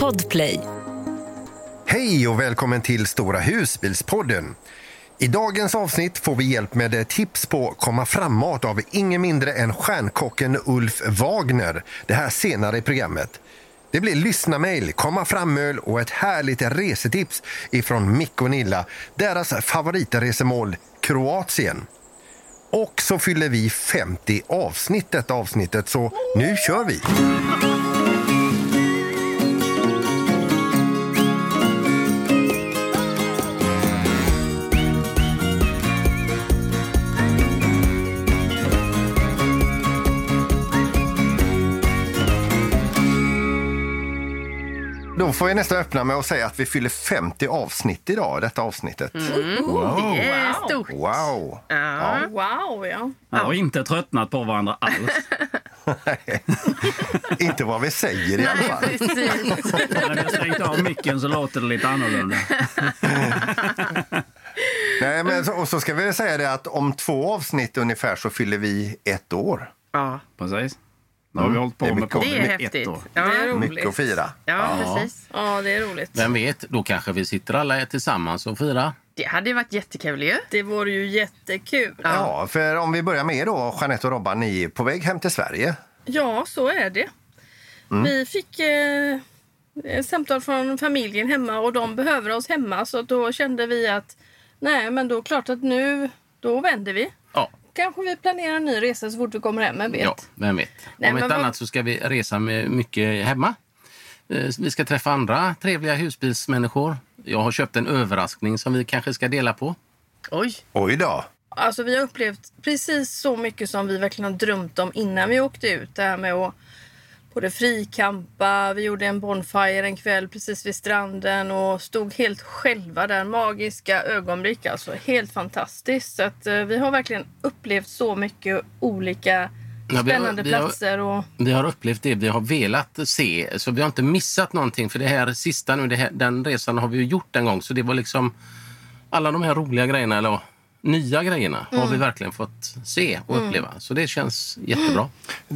Podplay. Hej och välkommen till Stora husbilspodden. I dagens avsnitt får vi hjälp med tips på komma framåt av ingen mindre än stjärnkocken Ulf Wagner. Det här senare i programmet. Det blir lyssnarmail, komma fram-öl och ett härligt resetips ifrån Mick och Nilla. Deras favoritresemål Kroatien. Och så fyller vi 50 avsnitt detta avsnittet, så nu kör vi! Då får jag nästan öppna med att säga att vi fyller 50 avsnitt idag, detta avsnittet. Oh, Det är stort. Wow! Ja. Wow, ja. Jag har inte tröttnat på varandra alls. Inte vad vi säger i alla fall. När vi har stängt av micken så låter det lite annorlunda. Nej, men så, och så ska vi säga det att om två avsnitt ungefär så fyller vi ett år. Ja, Precis. Nu har vi hållit Det är på med podden det är i ett häftigt. år. Ja, Det är roligt. Mycket att fira. ja, precis. Ja, det är roligt. Vem vet, då kanske vi sitter alla tillsammans och firar. Det hade ju varit jättekul ju. Det vore ju jättekul. Ja, Ja, för om vi börjar med er då, Jeanette och Robban, ni är på väg hem till Sverige. så är det. Vi fick eh, ett samtal från familjen hemma och de behöver oss hemma. Så då kände vi att nej, men då klart att nu, då vänder vi. Ja, Kanske vi planerar en ny resa så fort vi kommer hem, vem vet? ja vem vet. Nej, Om men ett vad- annat så ska vi resa med mycket hemma. Eh, Vi ska träffa andra trevliga husbilsmänniskor. Jag har köpt en överraskning som vi kanske ska dela på. Oj. Oj då! Alltså vi har upplevt precis så mycket som vi verkligen har drömt om innan vi åkte ut. Det här med att både frikampa, vi gjorde en bonfire en kväll precis vid stranden och stod helt själva där. Magiska ögonblick alltså. Helt fantastiskt. Så att, eh, vi har verkligen upplevt så mycket olika Ja, vi har- spännande platser. Och, Vi har upplevt det vi har velat se, så vi har inte missat någonting. För det här sista nu, här, den resan har vi ju gjort en gång. Så det var liksom alla de här roliga grejerna, eller nya grejerna, har vi verkligen fått se och uppleva. Så det känns jättebra.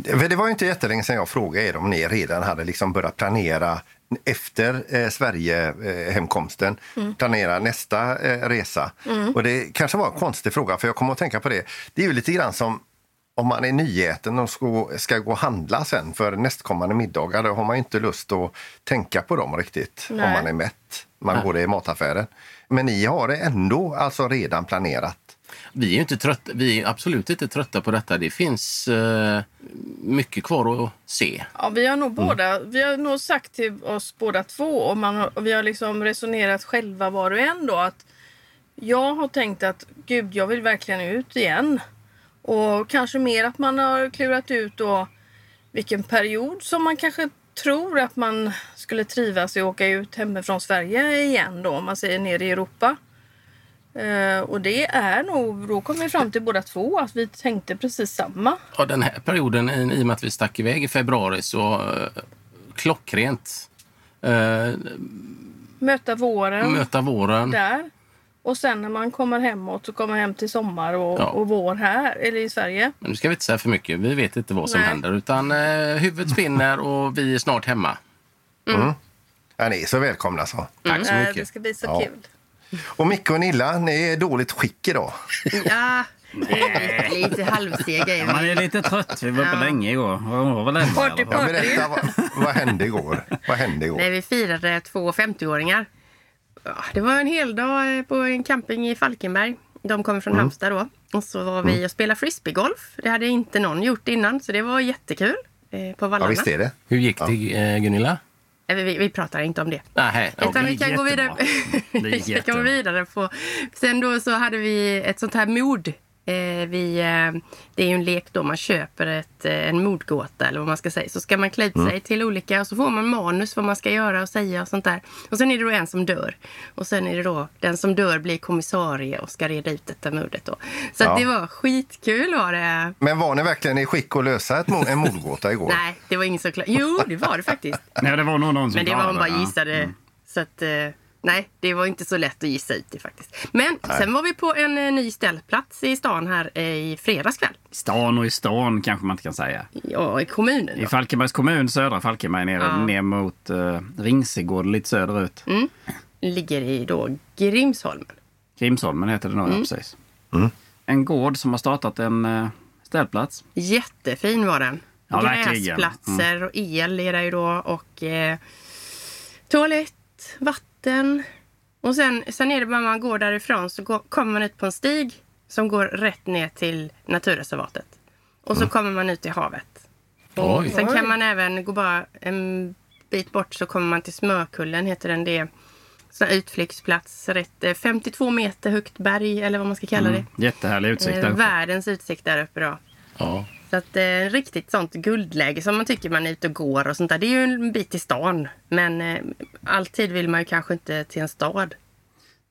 För Det var ju inte jättelänge sedan jag frågade er om ni redan hade liksom börjat planera efter eh, Sverige-hemkomsten, planera nästa eh, resa. Och det kanske var en konstig fråga, för jag kommer att tänka på det. Det är ju lite grann som om man är nyäten och ska, ska gå och handla sen för nästkommande middagar. Då har man ju inte lust att tänka på dem riktigt om Nej. man är mätt. Man går i mataffären. Men ni har det ändå alltså redan planerat. Vi är inte trötta, vi är absolut inte trötta på detta. Det finns eh, mycket kvar att se. ja, vi har nog båda, vi har nog sagt till oss båda två och, man har, och vi har liksom resonerat själva var och en då att jag har tänkt att gud, jag vill verkligen ut igen. Och kanske mer att man har klurat ut då vilken period som man kanske tror att man skulle trivas i att åka ut hemifrån Sverige igen då, om man säger ner i Europa. Eh, och det är nog, då kom vi fram till båda två att vi tänkte precis samma. Ja, den här perioden, i och med att vi stack iväg i februari, så eh, klockrent. Eh, Möta våren möta våren. där. Och sen när man kommer hemåt så kommer hem till sommar och, Ja. och vår här, eller i Sverige. Men nu ska vi inte säga för mycket. Vi vet inte vad som Nej. händer. Utan eh, huvudet spinner och vi är snart hemma. Ja, ni är så välkomna så. Tack så Eh, mycket. Det ska bli så Ja. kul. Och Micke och Nilla, ni är i dåligt skick idag. Ja, är lite halvsega är Man är lite trött. Vi var uppe länge igår. Var väl Party. Ja, berätta, vad, vad hände igår? Vad hände igår? Nej, vi firade två 50-åringar. Ja, det var en hel dag eh, på en camping i Falkenberg. De kommer från Halmstad då. Och så var vi och spelade frisbeegolf. Det hade inte någon gjort innan, så det var jättekul. Eh, på Ja, Vallarna. visst är det. Hur gick det, eh, Gunilla? Vi, vi pratar inte om det. Nej, Utan vi gick kan gå vidare. vi kan gå vidare på... Sen då så hade vi ett sånt här mod. Eh, vi, eh, det är ju en lek då man köper ett, eh, en mordgåta eller vad man ska säga. Så ska man klä ut sig till olika och så får man manus vad man ska göra och säga och sånt där. Och sen är det då en som dör. Och sen är det då den som dör blir kommissarie och ska reda ut detta mordet då. Så Ja. att det var skitkul var det. Men var ni verkligen i skick att lösa ett, en mordgåta igår? Nej, det var ingen som klarade. Jo, det var det faktiskt. Nej, det var nog någon som Men det var hon bara ja. gissade. Så att, eh, Nej, det var inte så lätt att gissa ut det faktiskt. Men sen var vi på en eh, ny ställplats i stan här eh, i fredags kväll. Stan och i stan kanske man inte kan säga. Ja, i kommunen. I Då. Falkenbergs kommun, södra Falkenberg, ner, Ja. ner mot uh, Ringsegård, lite söderut. Mm. Ligger i då Grimsholmen. Grimsholmen heter det nog, Mm. ja, precis. En gård som har startat en uh, ställplats. Jättefin var den. Ja, verkligen. Gräsplatser och el är det ju då och eh, toalett, vatten. Och sen, sen är det bara man går därifrån så går, kommer man ut på en stig som går rätt ner till naturreservatet. Och så kommer man ut i havet. Oj. sen kan man även gå bara en bit bort så kommer man till Smörkullen heter den. Det är sån här utflyktsplats. Rätt, eh, 52 meter högt berg eller vad man ska kalla det. Jättehärlig utsikt Eh, där uppe. världens utsikt där uppe då. Ja. Så att eh, riktigt sånt guldläge som man tycker man är ute och går och sånt där. Det är ju en bit till stan. Men eh, alltid vill man ju kanske inte till en stad.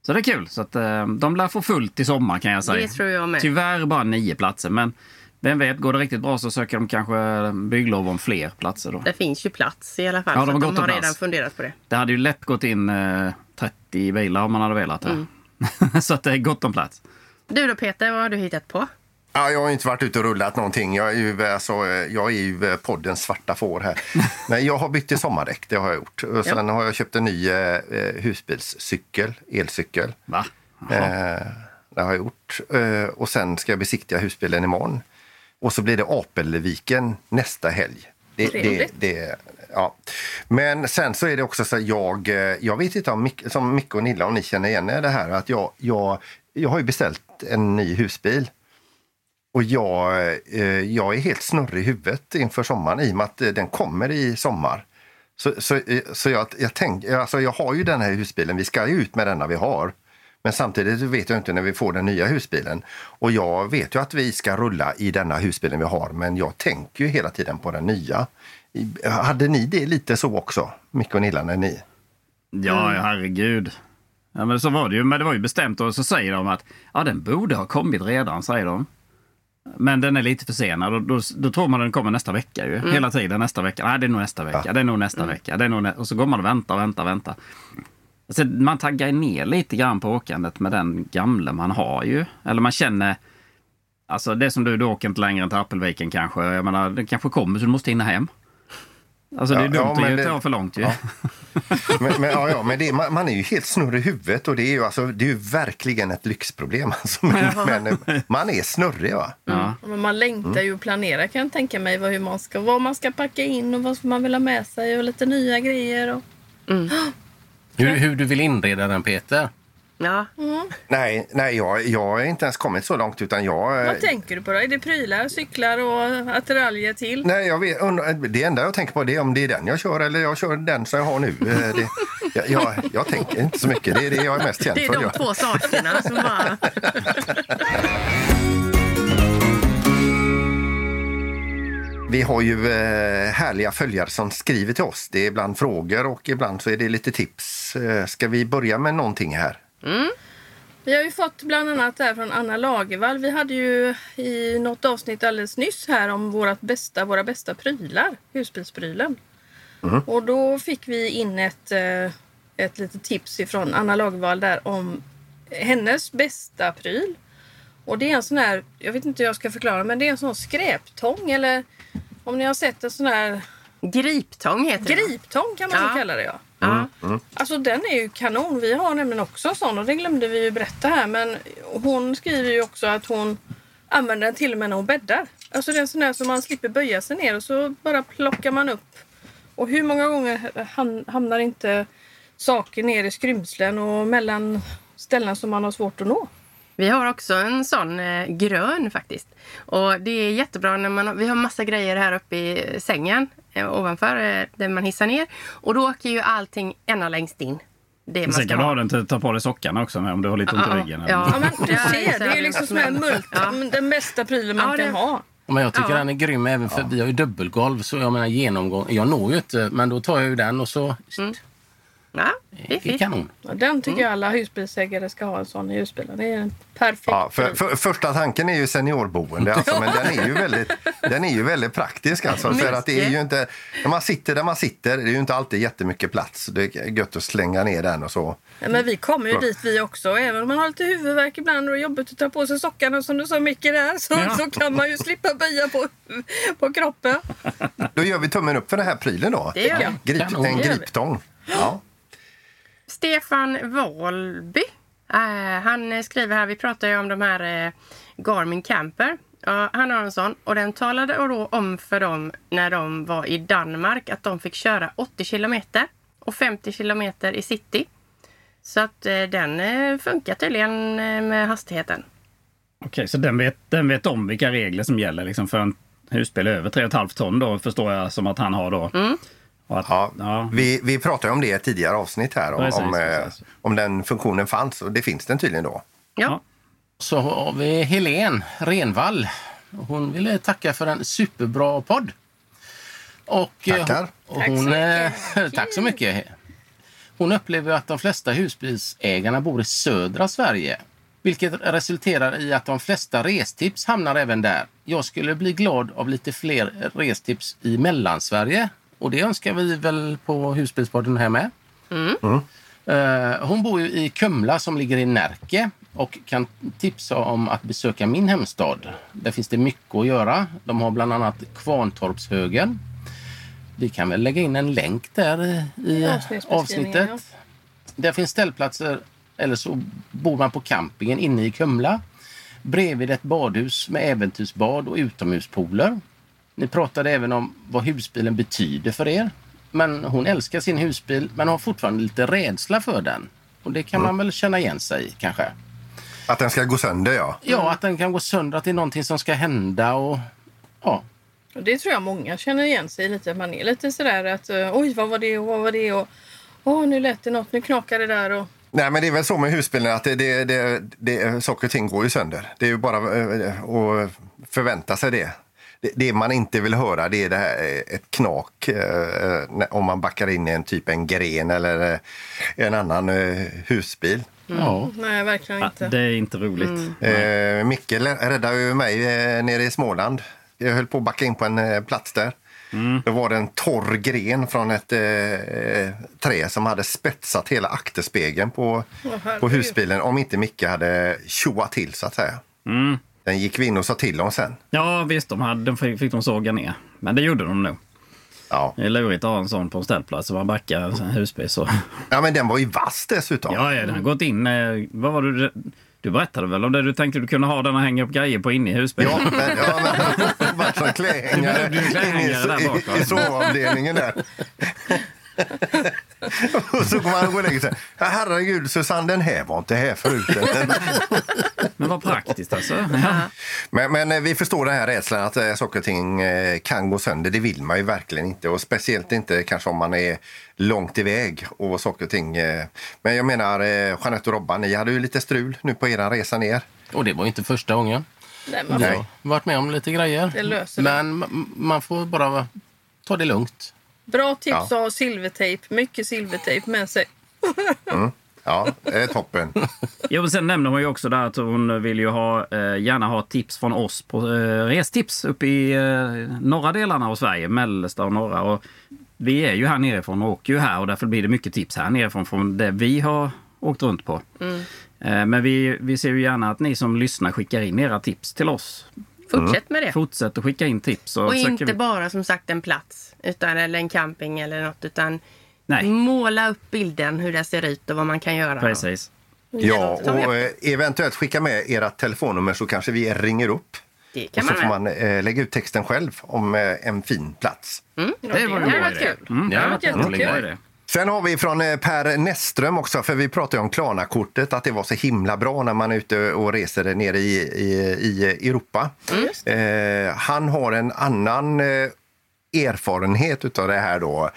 Så det är kul. Så att, eh, de lär få fullt i sommar kan jag säga. Det tror jag med. Tyvärr bara nio platser, men vem vet, går det riktigt bra så söker de kanske bygglov om fler platser då. Det finns ju plats i alla fall. Ja, de har de har redan funderat på det. Det hade ju lätt gått in eh, 30 bilar om man hade velat det. Mm. så att det är gott om plats. Du då Peter, vad har du hittat på? Ja, jag har inte varit ute och rullat någonting. Jag är ju, alltså, eh, jag är ju eh, poddens svarta får här. Men jag har bytt till sommardäck, det har jag gjort. Och sen har jag köpt en ny eh, eh, husbilscykel, elcykel. Va? Eh, det har jag gjort. Eh, och sen ska jag besiktiga husbilen imorgon. Och så blir det Apelviken nästa helg. Det, det, det, ja. Men sen så är det också så att jag, jag vet inte om Mick, som Micke och Nilla, om ni känner igen det här, att jag, jag, jag har ju beställt en ny husbil. Och jag, eh, jag är helt snurrig i huvudet inför sommaren i och med att eh, den kommer i sommar. Så, så, eh, så jag, jag, tänk, alltså jag har ju den här husbilen, vi ska ju ut med denna vi har. Men samtidigt vet jag inte när vi får den nya husbilen. Och jag vet ju att vi ska rulla i denna husbilen vi har, men jag tänker ju hela tiden på den nya. Hade ni det lite så också, Micke och Nilla, när ni... Ja, ja, herregud. Ja, men så var det ju. Men det var ju bestämt och så säger de att ja, den borde ha kommit redan, säger de. Men den är lite försenad och då, då tror man den kommer nästa vecka ju. Hela tiden nästa vecka. Nej, det är nog nästa vecka. Det är nog nästa vecka. Det är nog nä- och så går man och väntar och väntar och väntar. Alltså, man taggar ner lite grann på åkandet med den gamla man har ju. Eller man känner... Alltså det som du, du åker inte längre än till Appelviken kanske. Jag menar, den kanske kommer så du måste hinna hem. Alltså det är Ja, dumt ja, men att det- ta för långt ju. Ja. Men, men, ja, ja, men det, man, man är ju helt snurrig i huvudet och det är ju, alltså, det är ju verkligen ett lyxproblem. Alltså, men, men man är snurrig. Va? Ja. Men man längtar ju och planerar kan jag tänka mig vad, hur man ska, vad man ska packa in och vad man vill ha med sig och lite nya grejer. Och... Hur, hur du vill inreda den Peter? Ja, Nej, nej jag, jag har inte ens kommit så långt utan jag... eh, Vad tänker du på då? Är det prylar, cyklar och attiraljer till? Nej, jag vet, det enda jag tänker på det är om det är den jag kör eller jag kör den som jag har nu. Eh, Det, jag, jag, jag tänker inte så mycket. Det är det jag är mest känd det är för. de två sakerna som bara... Vi har ju eh, härliga följare som skriver till oss. Det är ibland frågor och ibland så är det lite tips. Eh, ska vi börja med någonting här? Vi har ju fått bland annat där från Anna Lagervall. Vi hade ju i något avsnitt alldeles nyss här om vårat bästa, våra bästa prylar, husbilsprylen. Och då fick vi in ett, eh, ett litet tips ifrån Anna Lagervall där om hennes bästa pryl. Och det är en sån här, jag vet inte hur jag ska förklara, men det är en sån skräptång eller om ni har sett en sån här Griptång heter det. griptång kan man Ja. kalla det ja. Ja. Alltså den är ju kanon. Vi har nämligen också en sån och det glömde vi ju berätta här. Men hon skriver ju också att hon använder den till och med när hon bäddar. Alltså det är en sån där som man slipper böja sig ner och så bara plockar man upp. Och hur många gånger ham- hamnar inte saker ner i skrymslen och mellan ställen som man har svårt att nå? Vi har också en sån eh, grön faktiskt. Och det är jättebra när man har, vi har massa grejer här uppe i sängen eh, ovanför eh, där man hissar ner. Och då åker ju allting ända längst in. Det man Sen kan du ha den till att ta på dig sockarna också med, om du har lite ont i ryggen. eller- Ja. Ja, men du Ja, ser, det är ju liksom sån här mult, Ja. den bästa prylen man Ja, kan det- ha. Men jag tycker Ja. den är grym även för vi har ju dubbelgolv så jag menar genomgång. Jag når ju inte men då tar jag ju den och så Ja, Det är fint. kanon. Ja, Den tycker jag alla husbilsägare ska ha en sån i husbilen. Det är en perfekt Ja, för, för, första tanken är ju seniorboende, alltså, men den är ju väldigt, den är ju väldigt praktisk. Alltså, för att det är ju inte, när man sitter där man sitter, det är ju inte alltid jättemycket plats. Det är gött att slänga ner den och så. Ja, men vi kommer ju Bra. dit vi också. Även om man har lite huvudvärk ibland och det är jobbigt att ta på sig sockarna som du sa Micke där så, Ja. så kan man ju slippa böja på, på kroppen. Då gör vi tummen upp för den här prylen då. Det gör jag. Grip, en griptång. Ja. Stefan Wahlby. Eh, han skriver här, vi pratar ju om de här eh, Garmin Camper. Ja, han har en sån och den talade då om för dem när de var i Danmark att de fick köra 80 kilometer och 50 kilometer i city. Så att eh, den eh, funkar tydligen eh, med hastigheten. Okej, så den vet, den vet om vilka regler som gäller liksom för en husbil över 3,5 ton då förstår jag som att han har då. Och att, Ja, ja. Vi, vi pratade om det i ett tidigare avsnitt här, om, Precis, om, eh, precis. om den funktionen fanns. Och det finns den tydligen då. Ja. Ja. Så har vi Helen Renvall. Hon ville tacka för en superbra podd. Och, eh, Tackar. och Tack så hon, mycket. eh, tack så mycket. Hon upplever att de flesta husbilsägarna bor i södra Sverige. Vilket resulterar i att de flesta restips hamnar även där. Jag skulle bli glad av lite fler restips i Mellansverige. Och det önskar vi väl på Husbilspodden här med. Eh, Hon bor ju i Kumla som ligger i Närke och kan tipsa om att besöka min hemstad. Där finns det mycket att göra. De har bland annat Kvarntorpshögen. Vi kan väl lägga in en länk där i, avsnittet. Där finns ställplatser, eller så bor man på campingen inne i Kumla. Bredvid ett badhus med äventyrsbad och utomhuspooler. Ni pratade även om vad husbilen betyder för er. Men hon älskar sin husbil men har fortfarande lite rädsla för den. Och det kan man väl känna igen sig i kanske. Att den ska gå sönder, ja. Ja, att den kan gå sönder, att det är någonting som ska hända och ja. Och det tror jag många känner igen sig i lite. Man är lite sådär att eh, oj vad var det och vad var det och åh nu lät det något, nu knakar det där och Nej, men det är väl så med husbilen att det, det, det, det, saker och ting går ju sönder. Det är ju bara eh, att förvänta sig det. Det. Det man inte vill höra det är det här, eh, ett knak eh, när- om man backar in i en typ en gren eller eh, en annan eh, husbil. ja. nej verkligen Ja, inte. det är inte roligt. Eh, Micke räddade ju mig eh, nere i Småland. Jag höll på att backa in på en eh, plats där. Då var det en torr gren från ett eh, träd som hade spetsat hela akterspegeln på, herregud. på husbilen om inte Micke hade tjoat till så att säga. Mm. Den gick vi in och sa till om sen. Ja visst, de hade, de fick, fick de såga ner. Men det gjorde de nog. Ja. Det är lurigt att ha en sån på en ställplats. Så man backar en husbil så. ja, men den var ju vass dessutom. Ja, ja, den har gått in. eh, Vad var det? du- Du berättade väl om det du tänkte du kunde ha den och hänga upp grejer på inne i husbilen? Ja, men, ja, men vart som klädhängare Du blev klädhängare in i, där bak, i, i sovavdelningen där. och så går man och går och lägger sig. Ja, Herregud, Susanne, den här var inte här förut. Men vad praktiskt alltså. Ja. men, men eh, vi förstår den här rädslan att eh, saker och ting eh, kan gå sönder. Det vill man ju verkligen inte. Och speciellt inte kanske om man är långt iväg och saker och ting. Men jag menar, Jeanette och Robban, ni hade ju lite strul nu på er resa ner. Och det var inte första gången. Nej, man Nej. får, Varit med om lite grejer. Det löser det. Men ma- man får bara ta det lugnt. Bra tips Ja. att ha silvertejp, mycket silvertejp med sig. Ja, det är toppen. Jo, men sen nämner hon ju också där att hon vill ju ha, eh, gärna ha tips från oss på eh, restips uppe i eh, norra delarna av Sverige, mellersta och norra. Och vi är ju här nerifrån och åker ju här och därför blir det mycket tips här nerifrån från det vi har åkt runt på. Eh, men vi, vi ser ju gärna att ni som lyssnar skickar in era tips till oss. Fortsätt med det. Fortsätt att skicka in tips. Och försöker inte vi... bara som sagt en plats utan, eller en camping eller något utan Nej, måla upp bilden hur det ser ut och vad man kan göra. precis. Ja, och eh, eventuellt skicka med ert telefonnummer så kanske vi ringer upp. Det Och kan så man, får man eh, lägga ut texten själv om eh, en fin plats. Mm. Det var ju en varit idé. kul. Mm, Det hade varit jättekul. Sen har vi från eh, Per Näsström också, för vi pratade om Klarna-kortet, att det var så himla bra när man är ute och reser nere i, i, i Europa. Eh, han har en annan eh, erfarenhet utav det här då.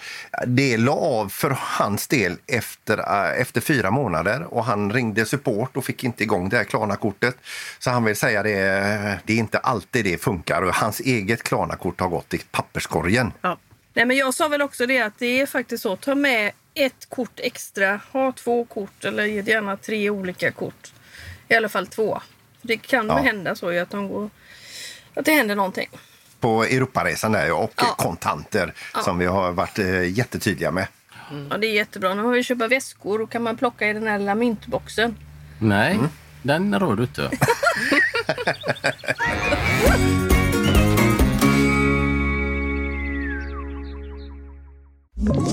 Det la av för hans del efter, eh, efter fyra månader och han ringde support och fick inte igång det här Klarna-kortet. Så han vill säga det, det är inte alltid det funkar och hans eget Klarna-kort har gått i papperskorgen. Ja. Nej, men jag sa väl också det att det är faktiskt så. Ta med ett kort extra. Ha två kort eller gärna tre olika kort. I alla fall två. För det kan Ja. hända så att, de går, att det händer någonting. På Europaresan där ja, och Ja. kontanter som vi har varit eh, jättetydliga med. Ja, det är jättebra. Nu har vi köpa väskor och kan man plocka i den här lilla myntboxen. Nej, den rör du inte.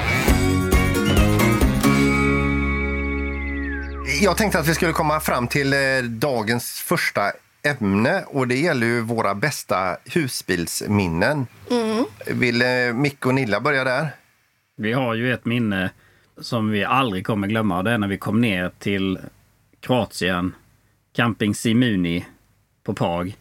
Jag tänkte att vi skulle komma fram till eh, dagens första ämne och det gäller ju våra bästa husbilsminnen. Vill eh, Micke och Nilla börja där? Vi har ju ett minne som vi aldrig kommer glömma och det är när vi kom ner till Kroatien, Camping Simuni på Pag.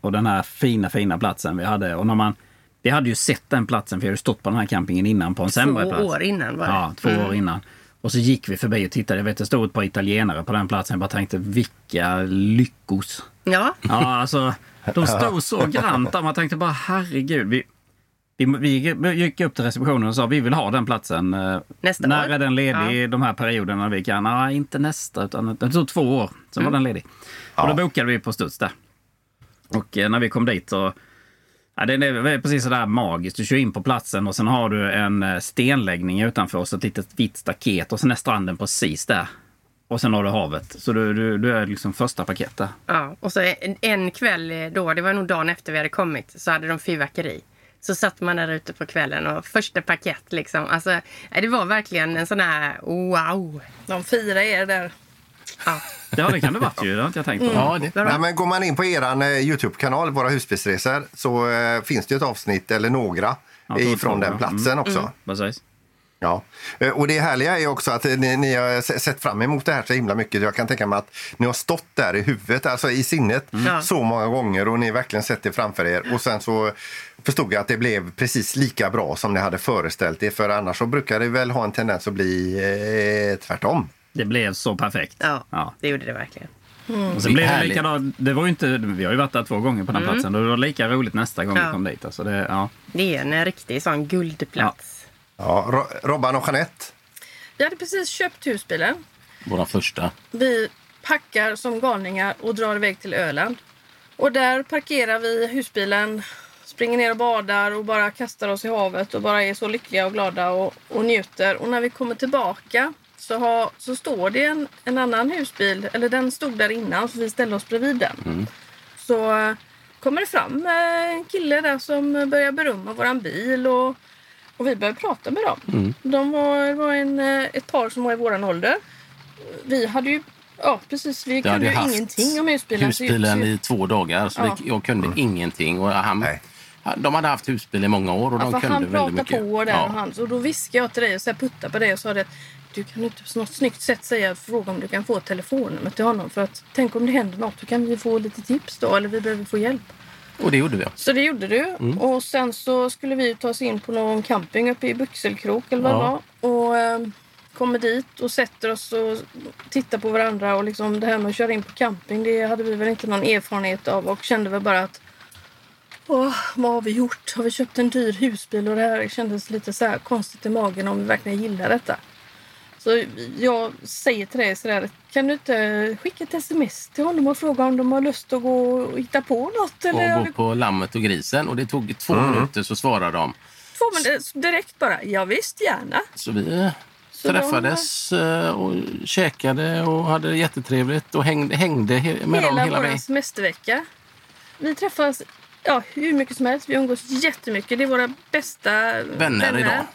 Och den här fina, fina platsen vi hade. Och när man, vi hade ju sett den platsen, för vi hade stått på den här campingen innan på en sämre Två plats. år innan var det. Mm. Ja, två år innan. Och så gick vi förbi och tittade. Jag vet, det stod ett par italienare på den platsen. Jag bara tänkte, vilka lyckos! Ja, Ja, alltså de stod så grant där. Man tänkte bara herregud. Vi, vi, vi gick upp till receptionen och sa vi vill ha den platsen. Eh, Nästa När år? är den ledig de här perioderna vi kan? Nej, inte nästa utan det tog två år. Sen Mm. var den ledig. Och då bokade vi på studs där. Och eh, när vi kom dit så Ja, det är precis sådär magiskt. Du kör in på platsen och sen har du en eh, stenläggning utanför och så ett litet vitt staket och sen är stranden precis där. Och sen har du havet. Så du, du, du är liksom första paket där. ja. Och så en, en kväll då, det var nog dagen efter vi hade kommit, så hade de fyrverkeri. Så satt man där ute på kvällen och första paket liksom. Alltså, det var verkligen en sån här wow. De firar er där. Ja. Ja, det kan det varit ju. Det har inte jag tänkt på. Ja, det, Nej, men går man in på er eh, Youtube-kanal, Våra husbilsresor, så eh, finns det ju ett avsnitt, eller några, Ja, ifrån den platsen också. Precis. Ja. Eh, Och det härliga är också att eh, ni, ni har se- sett fram emot det här så himla mycket. Jag kan tänka mig att ni har stått där i huvudet, alltså i sinnet, Ja. så många gånger och ni har verkligen sett det framför er. Och sen så förstod jag att det blev precis lika bra som ni hade föreställt er. För annars så brukar det väl ha en tendens att bli eh, tvärtom. Det blev så perfekt. Ja, Ja. det gjorde det verkligen. Och sen blev det likadant. Det var ju inte, vi har ju varit där två gånger på den platsen. Det var lika roligt nästa gång vi Ja. kom dit. Alltså det, ja. Det är en riktig sån guldplats. Ja, Ro- Robban och Jeanette. Vi hade precis köpt husbilen. våra första. Vi packar som galningar och drar iväg till Öland. Och där parkerar vi husbilen, springer ner och badar och bara kastar oss i havet och bara är så lyckliga och glada och, och njuter. Och när vi kommer tillbaka så, har, så står det en, en annan husbil, eller den stod där innan så vi ställde oss bredvid den. Så eh, kommer det fram eh, en kille där som börjar berömma våran bil och, och vi börjar prata med dem. De var, var en, eh, ett par som var i våran ålder. Vi hade ju, ja precis, vi kunde ju ingenting om husbilen. Husbilen i två dagar, så Ja. det, jag kunde ingenting. Och han, Nej. de hade haft husbil i många år och Ja, de kunde han väldigt pratade mycket. på där Ja. och, han, och då viskade jag till dig och så här puttade på dig och sa det du kan inte på något snyggt sätt säga fråga om du kan få ett telefonnummer till honom för att tänk om det händer något då kan vi få lite tips då eller vi behöver få hjälp. Och det gjorde vi. Så det gjorde du. Mm. Och sen så skulle vi ta oss in på någon camping uppe i Byxelkrok eller vad Ja. det var. Och eh, kommer dit och sätter oss och tittar på varandra. Och liksom det här med att köra in på camping det hade vi väl inte någon erfarenhet av. Och kände väl bara att Åh, vad har vi gjort? Har vi köpt en dyr husbil? Och det här kändes lite så här konstigt i magen om vi verkligen gillar detta. Så jag säger till dig sådär, kan du inte skicka ett sms till honom och fråga om de har lust att gå och hitta på något? Eller Och gå på lammet och grisen. Och det tog två Mm. minuter så svarade de. Två minuter direkt bara. Ja, visst, gärna. Så vi Så träffades eh, och käkade och hade det jättetrevligt och hängde, hängde med dem hela hela vår vägen. semestervecka. Vi träffas ja, hur mycket som helst. Vi umgås jättemycket. Det är våra bästa Vänner idag.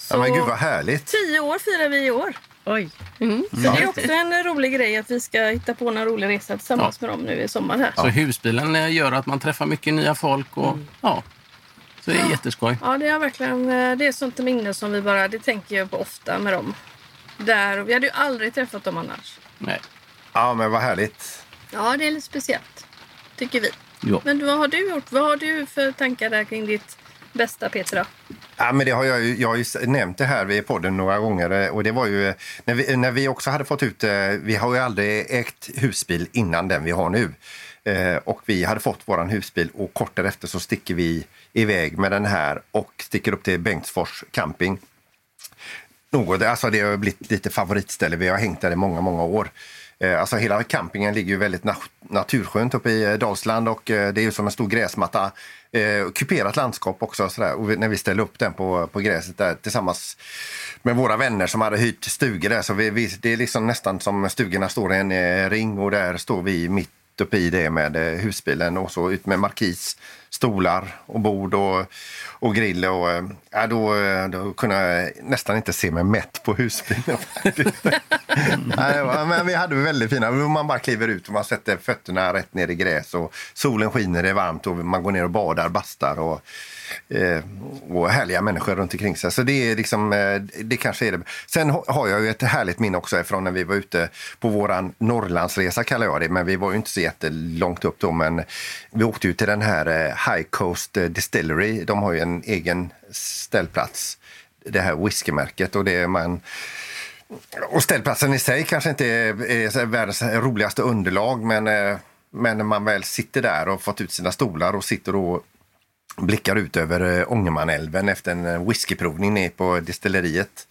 Så Ja, men gud vad härligt. tio år firar vi i år. Oj. Mm. Så det är också en rolig grej att vi ska hitta på en rolig resa tillsammans med dem nu i sommar här. Så husbilen eh, gör att man träffar mycket nya folk. Och, Mm. ja, Så det är jätteskoj. Ja, det är verkligen eh, det är sånt minne som vi bara, det tänker jag på ofta med dem. Där, och vi hade ju aldrig träffat dem annars. Nej. Ja, men vad härligt. Ja, det är lite speciellt. Tycker vi. Ja. Men vad har du gjort? Vad har du för tankar där kring ditt bästa Petra? Ja, men det har jag, ju, jag har ju nämnt det här i podden några gånger. Eh, och det var ju eh, när vi, när vi också hade fått ut... Eh, vi har ju aldrig ägt husbil innan den vi har nu. Eh, Och vi hade fått vår husbil och kort därefter så sticker vi iväg med den här och sticker upp till Bengtsfors camping. Något, alltså det har blivit lite favoritställe. Vi har hängt där i många, många år. Eh, alltså hela campingen ligger ju väldigt naturskönt uppe i eh, Dalsland och eh, det är ju som en stor gräsmatta. Eh, kuperat landskap också. Sådär. Och vi, när vi ställde upp den på, på gräset där tillsammans med våra vänner som hade hyrt stugor där. Så vi, vi, det är liksom nästan som stugorna står i en ring och där står vi mitt uppe i det med husbilen och så ut med markis, stolar och bord och, och grill. Och, eh, ja, då, eh, då kunde jag nästan inte se mig mätt på husbilen. Nej, det var- men vi hade väldigt fina. Man bara kliver ut och man sätter fötterna rätt ner i gräs och solen skiner, det är varmt och man går ner och badar, bastar och, eh, och härliga människor runt omkring sig. Så det är liksom, eh, det kanske är det. Sen har jag ju ett härligt minne också från när vi var ute på vår Norrlandsresa kallar jag det, men vi var ju inte så jättelångt upp då, men vi åkte ju till den här High Coast eh, Distillery. De har ju en egen ställplats, det här whiskymärket och det är man och ställplatsen i sig kanske inte är, är världens roligaste underlag men, eh, men när man väl sitter där och fått ut sina stolar och sitter och blickar ut över eh, Ångermanälven efter en whiskyprovning nere på distilleriet.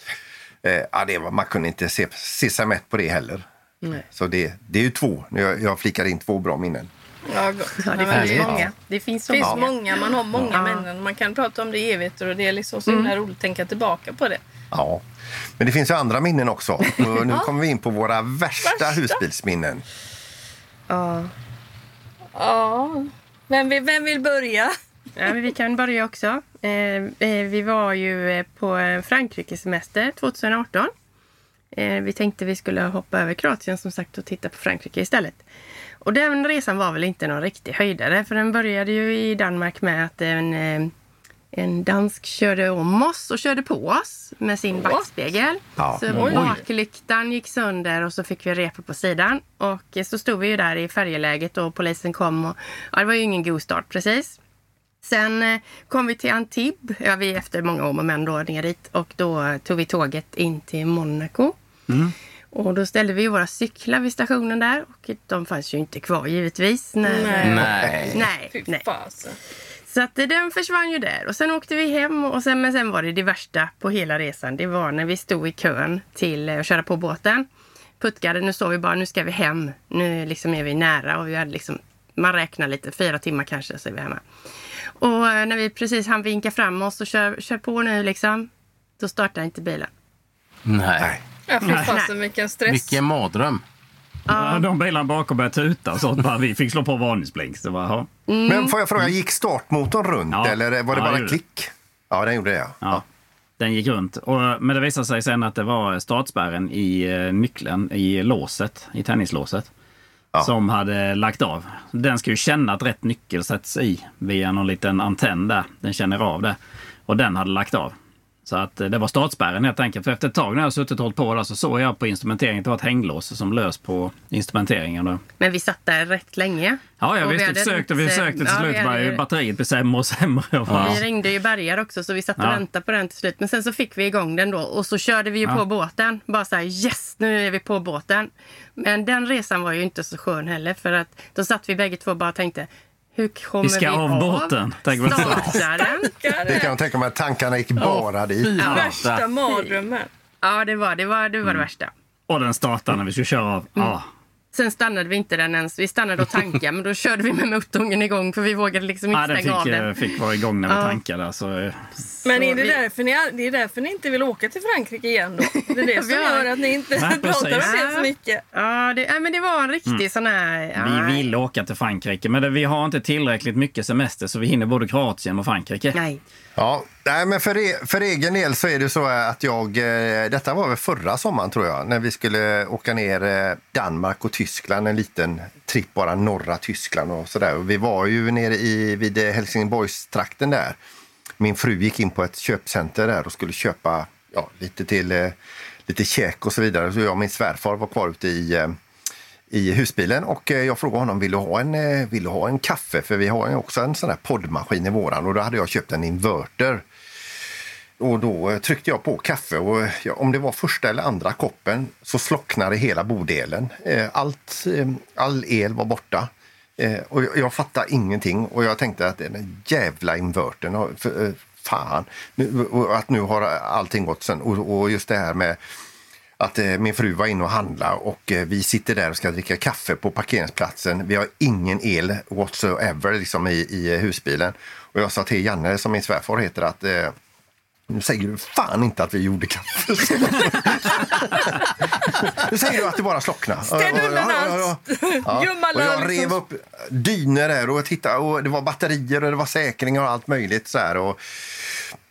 Eh, ja, det var, man kunde inte se, se sig mätt på det heller. Så det, det är ju två. Jag, jag flikar in två bra minnen. Ja, gott. Ja, det finns många. Det finns så finns många. många. Man har många Ja. minnen. Man kan prata om det i evigheter och det är liksom så himla roligt att tänka tillbaka på det. Ja. Men det finns ju andra minnen också. Och nu kommer vi in på våra värsta, Värsta? husbilsminnen. Ja. Ja, vem vill, vem vill börja? Ja, men vi kan börja också. Eh, eh, vi var ju eh, på Frankrike-semester 2018. Eh, vi tänkte vi skulle hoppa över Kroatien som sagt och titta på Frankrike istället. Och den resan var väl inte någon riktig höjdare för den började ju i Danmark med att en, eh, en dansk körde om oss och körde på oss med sin backspegel. Ja. Så Oj. baklyktan gick sönder och så fick vi repor på sidan. Och så stod vi ju där i färjeläget och polisen kom och ja, det var ju ingen god start precis. Sen eh, kom vi till Antibes, ja, vi efter många om och men då ner dit och då tog vi tåget in till Monaco. Och då ställde vi våra cyklar vid stationen där och de fanns ju inte kvar givetvis. När, Nej. Nej. Nej, nej. Så att den försvann ju där. Och sen åkte vi hem och sen, men sen var det det värsta på hela resan. Det var när vi stod i kön till eh, att köra på båten. Puttgade, nu står vi bara, nu ska vi hem. Nu liksom är vi nära och vi hade liksom, man räknar lite, fyra timmar kanske så är vi hemma. Och eh, när vi precis hann vinka fram oss och kör, kör på nu liksom. Då startar inte bilen. Nej. Ja, fy fasen vilken stress. Vilken mardröm. Ja, de bilarna bakom började tuta och sånt. Bara vi fick slå på varningsblink. Så bara, ja. Men får jag fråga, gick startmotorn runt Ja. eller var det bara klick? Ja, den gjorde det. Ja. Ja. Den gick runt. Och, men det visade sig sen att det var startspärren i eh, nyckeln i låset, i tennislåset. Ja. Som hade lagt av. Den ska ju känna att rätt nyckel sätts i via någon liten antenn där. Den känner av det. Och den hade lagt av. Så att eh, det var startspärren helt enkelt. För efter ett tag när jag suttit och hållit på där så såg jag på instrumenteringen att det var ett hänglås som lös på instrumenteringen. Då. Men vi satt där rätt länge. Ja, jag Och vi visste. hade Försökte, vi försökte till ja, vi slut. hade batteriet blev sämre och sämre. Bara, Vi ringde ju bärgare också så vi satt och Ja. väntade på den till slut. Men sen så fick vi igång den då och så körde vi ju Ja. på båten. Bara så här yes, nu är vi på båten. Men den resan var ju inte så skön heller för att då satt vi bägge två och bara tänkte hur kommer Vi ska av båten, tänker man så. Starta den? Det kan jag tänka mig att tankarna gick bara dit. Värsta mardrömmen. Ja, det var det, var, det, var Mm. det värsta. Och den startade när vi skulle köra av. Ja. Sen stannade vi inte den ens. Vi stannade och tankade men då körde vi med motorn igång för vi vågade liksom inte Ja, den stänga av fick, den. eh, fick vara igång när vi Ja. tankade. Så, eh, Men är det, vi- därför ni, det är därför ni inte vill åka till Frankrike igen då? Det är det som gör att ni inte Nej, pratar om det så mycket. Ja, det, ja, men det var en riktig Mm. sån här... Ja, vi vill åka till Frankrike, men det, vi har inte tillräckligt mycket semester så vi hinner både Kroatien och Frankrike. Nej. Ja, nej, men för, e för egen del så är det så att jag... Eh, detta var väl förra sommaren tror jag, när vi skulle åka ner eh, Danmark och Tyskland, en liten tripp bara norra Tyskland och sådär. Vi var ju nere i, vid eh, Helsingborgstrakten där. min fru gick in på ett köpcenter där och skulle köpa ja, lite till lite käk och så vidare. Så jag och min svärfar var kvar ute i i husbilen och jag frågade honom, vill du ha en, vill du ha en kaffe? För vi har ju också en sån här poddmaskin i våran och då hade jag köpt en inverter. Och då eh, tryckte jag på kaffe och eh, ja, om det var första eller andra koppen så slocknade hela bodelen. Eh, allt, all el var borta. Och jag, fattade ingenting och jag tänkte att den jävla invertern, fan, nu, att nu har allting gått sen. Och, just det här med att min fru var inne och handlade och vi sitter där och ska dricka kaffe på parkeringsplatsen. Vi har ingen el whatsoever liksom, i, i husbilen. Och jag sa till Janne, som min svärfar heter, att eh, nu säger du fan inte att vi gjorde kaffe. nu säger du att det bara slocknade. Ställ undan allt! Jag rev upp dyner där och tittade och det var batterier och det var säkringar och allt möjligt. Så här, och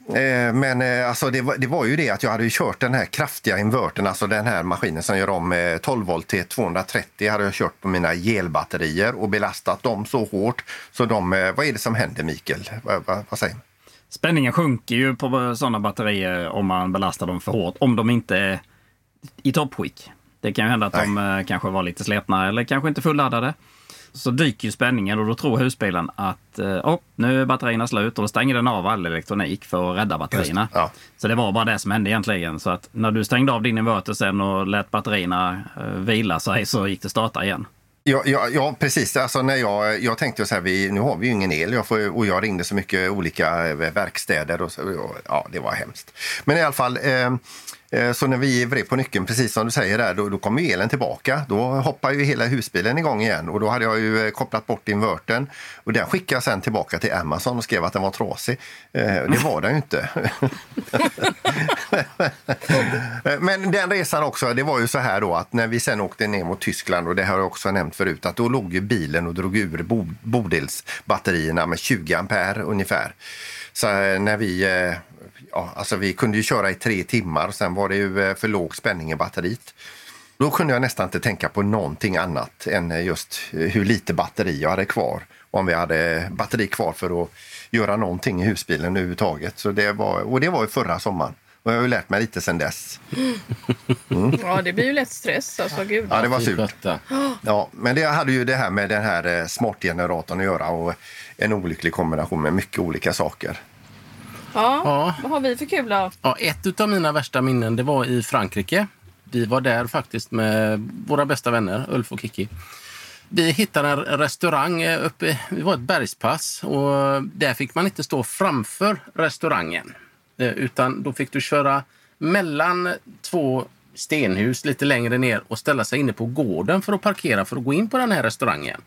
Eh, men eh, alltså det, var, det var ju det att jag hade kört den här kraftiga invertern, alltså den här maskinen som gör om 12 volt till 230 hade jag kört på mina gelbatterier och belastat dem så hårt. Så de, eh, vad är det som händer Mikael? Vad, vad, vad säger Spänningen sjunker ju på sådana batterier om man belastar dem för hårt, om de inte är i toppskick. Det kan ju hända att Nej. de kanske var lite sletna eller kanske inte fulladdade så dyker ju spänningen och då tror husbilen att oh, nu är batterierna slut och då stänger den av all elektronik för att rädda batterierna. Ja. Så det var bara det som hände egentligen. Så att när du stängde av din inverter sen och lät batterierna uh, vila sig så gick det starta igen. Ja, ja, ja, precis. Alltså, när jag, jag tänkte så här, vi, nu har vi ju ingen el jag får, och jag ringde så mycket olika eh, verkstäder. Och så, ja, det var hemskt. Men i alla fall, eh, Eh, Eh, så när vi vred på nyckeln, precis som du säger där, då, då kom ju elen tillbaka. Då hoppar ju hela husbilen igång igen och då hade jag ju eh, kopplat bort invertern. Och den skickade jag sen tillbaka till Amazon och skrev att den var trasig. Eh, det var den ju inte. Men den resan också, det var ju så här då att när vi sen åkte ner mot Tyskland och det har jag också nämnt förut att då låg ju bilen och drog ur bodelsbatterierna med 20 ampere ungefär. Så när vi ja, alltså vi kunde ju köra i tre timmar, sen var det ju eh, för låg spänning i batteriet. Då kunde jag nästan inte tänka på någonting annat än eh, just eh, hur lite batteri jag hade kvar. Om vi hade batteri kvar för att göra någonting i husbilen överhuvudtaget. Så det var, och det var ju förra sommaren. Och jag har ju lärt mig lite sen dess. Mm. Ja, det blir ju lätt stress. Alltså, gud. Ja, det var surt. Ja, men det hade ju det här med den här smartgeneratorn att göra och en olycklig kombination med mycket olika saker. Ja, ja. Vad har vi för kul då? Ja, ett av mina värsta minnen det var i Frankrike. Vi var där faktiskt med våra bästa vänner, Ulf och Kiki. Vi hittade en restaurang uppe, det var ett bergspass och där fick man inte stå framför restaurangen. Eh, utan då fick du köra mellan två stenhus lite längre ner och ställa sig inne på gården för att parkera för att gå in på den här restaurangen.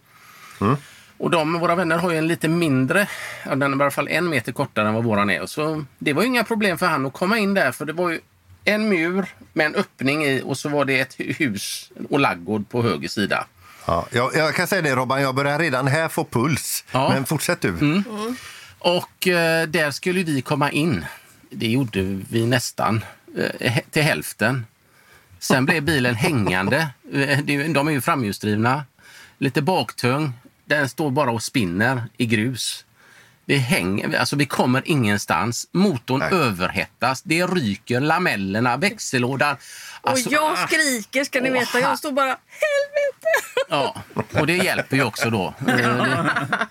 Mm. Och de, våra vänner har ju en lite mindre, den är i alla fall en meter kortare än vad våran är. Så det var inga problem för han att komma in där för det var ju en mur med en öppning i och så var det ett hus och laggård på höger sida. Ja, jag, jag kan säga det Robban, jag börjar redan här få puls. Ja. Men fortsätt du. Mm. Mm. Och eh, där skulle vi komma in. Det gjorde vi nästan eh, till hälften. Sen blev bilen hängande. Eh, de är ju framhjulsdrivna. Lite baktung. Den står bara och spinner i grus. Vi, hänger, alltså vi kommer ingenstans. Motorn Nej. överhettas. Det ryker, lamellerna, växellådan. Alltså, och jag ah. skriker, ska ni åh, veta. Jag står bara helvete! Ja, och det hjälper ju också då. Eh,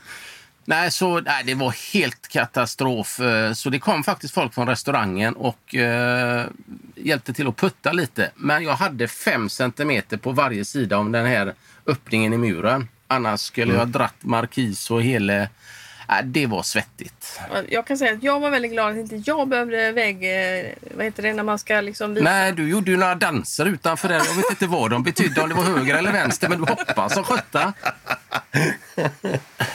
nej, så, nej, det var helt katastrof. Eh, så det kom faktiskt folk från restaurangen och eh, hjälpte till att putta lite. Men jag hade fem centimeter på varje sida om den här öppningen i muren. Annars skulle mm. jag dratt markis och hela... Äh, det var svettigt. Jag kan säga att jag var väldigt glad att inte jag behövde väg... Eh, vad heter det när man ska liksom visa? Nej, du gjorde ju några danser utanför där. Jag vet inte vad de betydde, om det var höger eller vänster, men du hoppade som sjutton.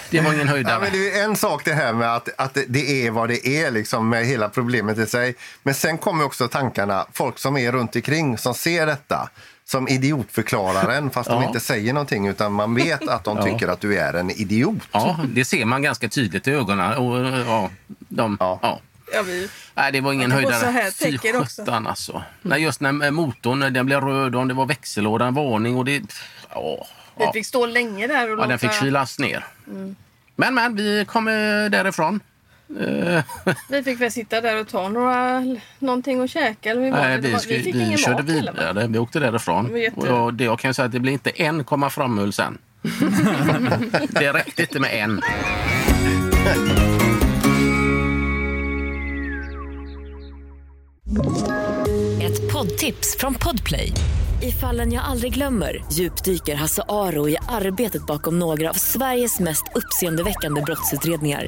Det var ingen höjdare. Ja, men det är en sak det här med att, att det är vad det är, liksom, med hela problemet i sig. Men sen kommer också tankarna, folk som är runt omkring som ser detta som idiotförklararen fast ja. de inte säger någonting utan man vet att de tycker att du är en idiot. Ja, det ser man ganska tydligt i ögonen. Och, ja, de, ja. ja. Ja, vi... Nej, det var ingen höjdare. Fy sjutton alltså. Nej, just när motorn den blev röd och det var växellådan, varning och det... Ja, vi fick stå länge där och Ja, den fick kylas ner. Mm. Men, men, vi kom därifrån. Vi fick väl sitta där och ta några, någonting att käka. Eller hur var Nej, vi, var- vi fick vi ingen körde mat vidare. Vi åkte därifrån. Det jätte- Och jag, det jag kan säga att det blir inte en komma fram sen. det räckte inte med en. Ett poddtips från Podplay. I fallen jag aldrig glömmer djupdyker Hasse Aro i arbetet bakom några av Sveriges mest uppseendeväckande brottsutredningar.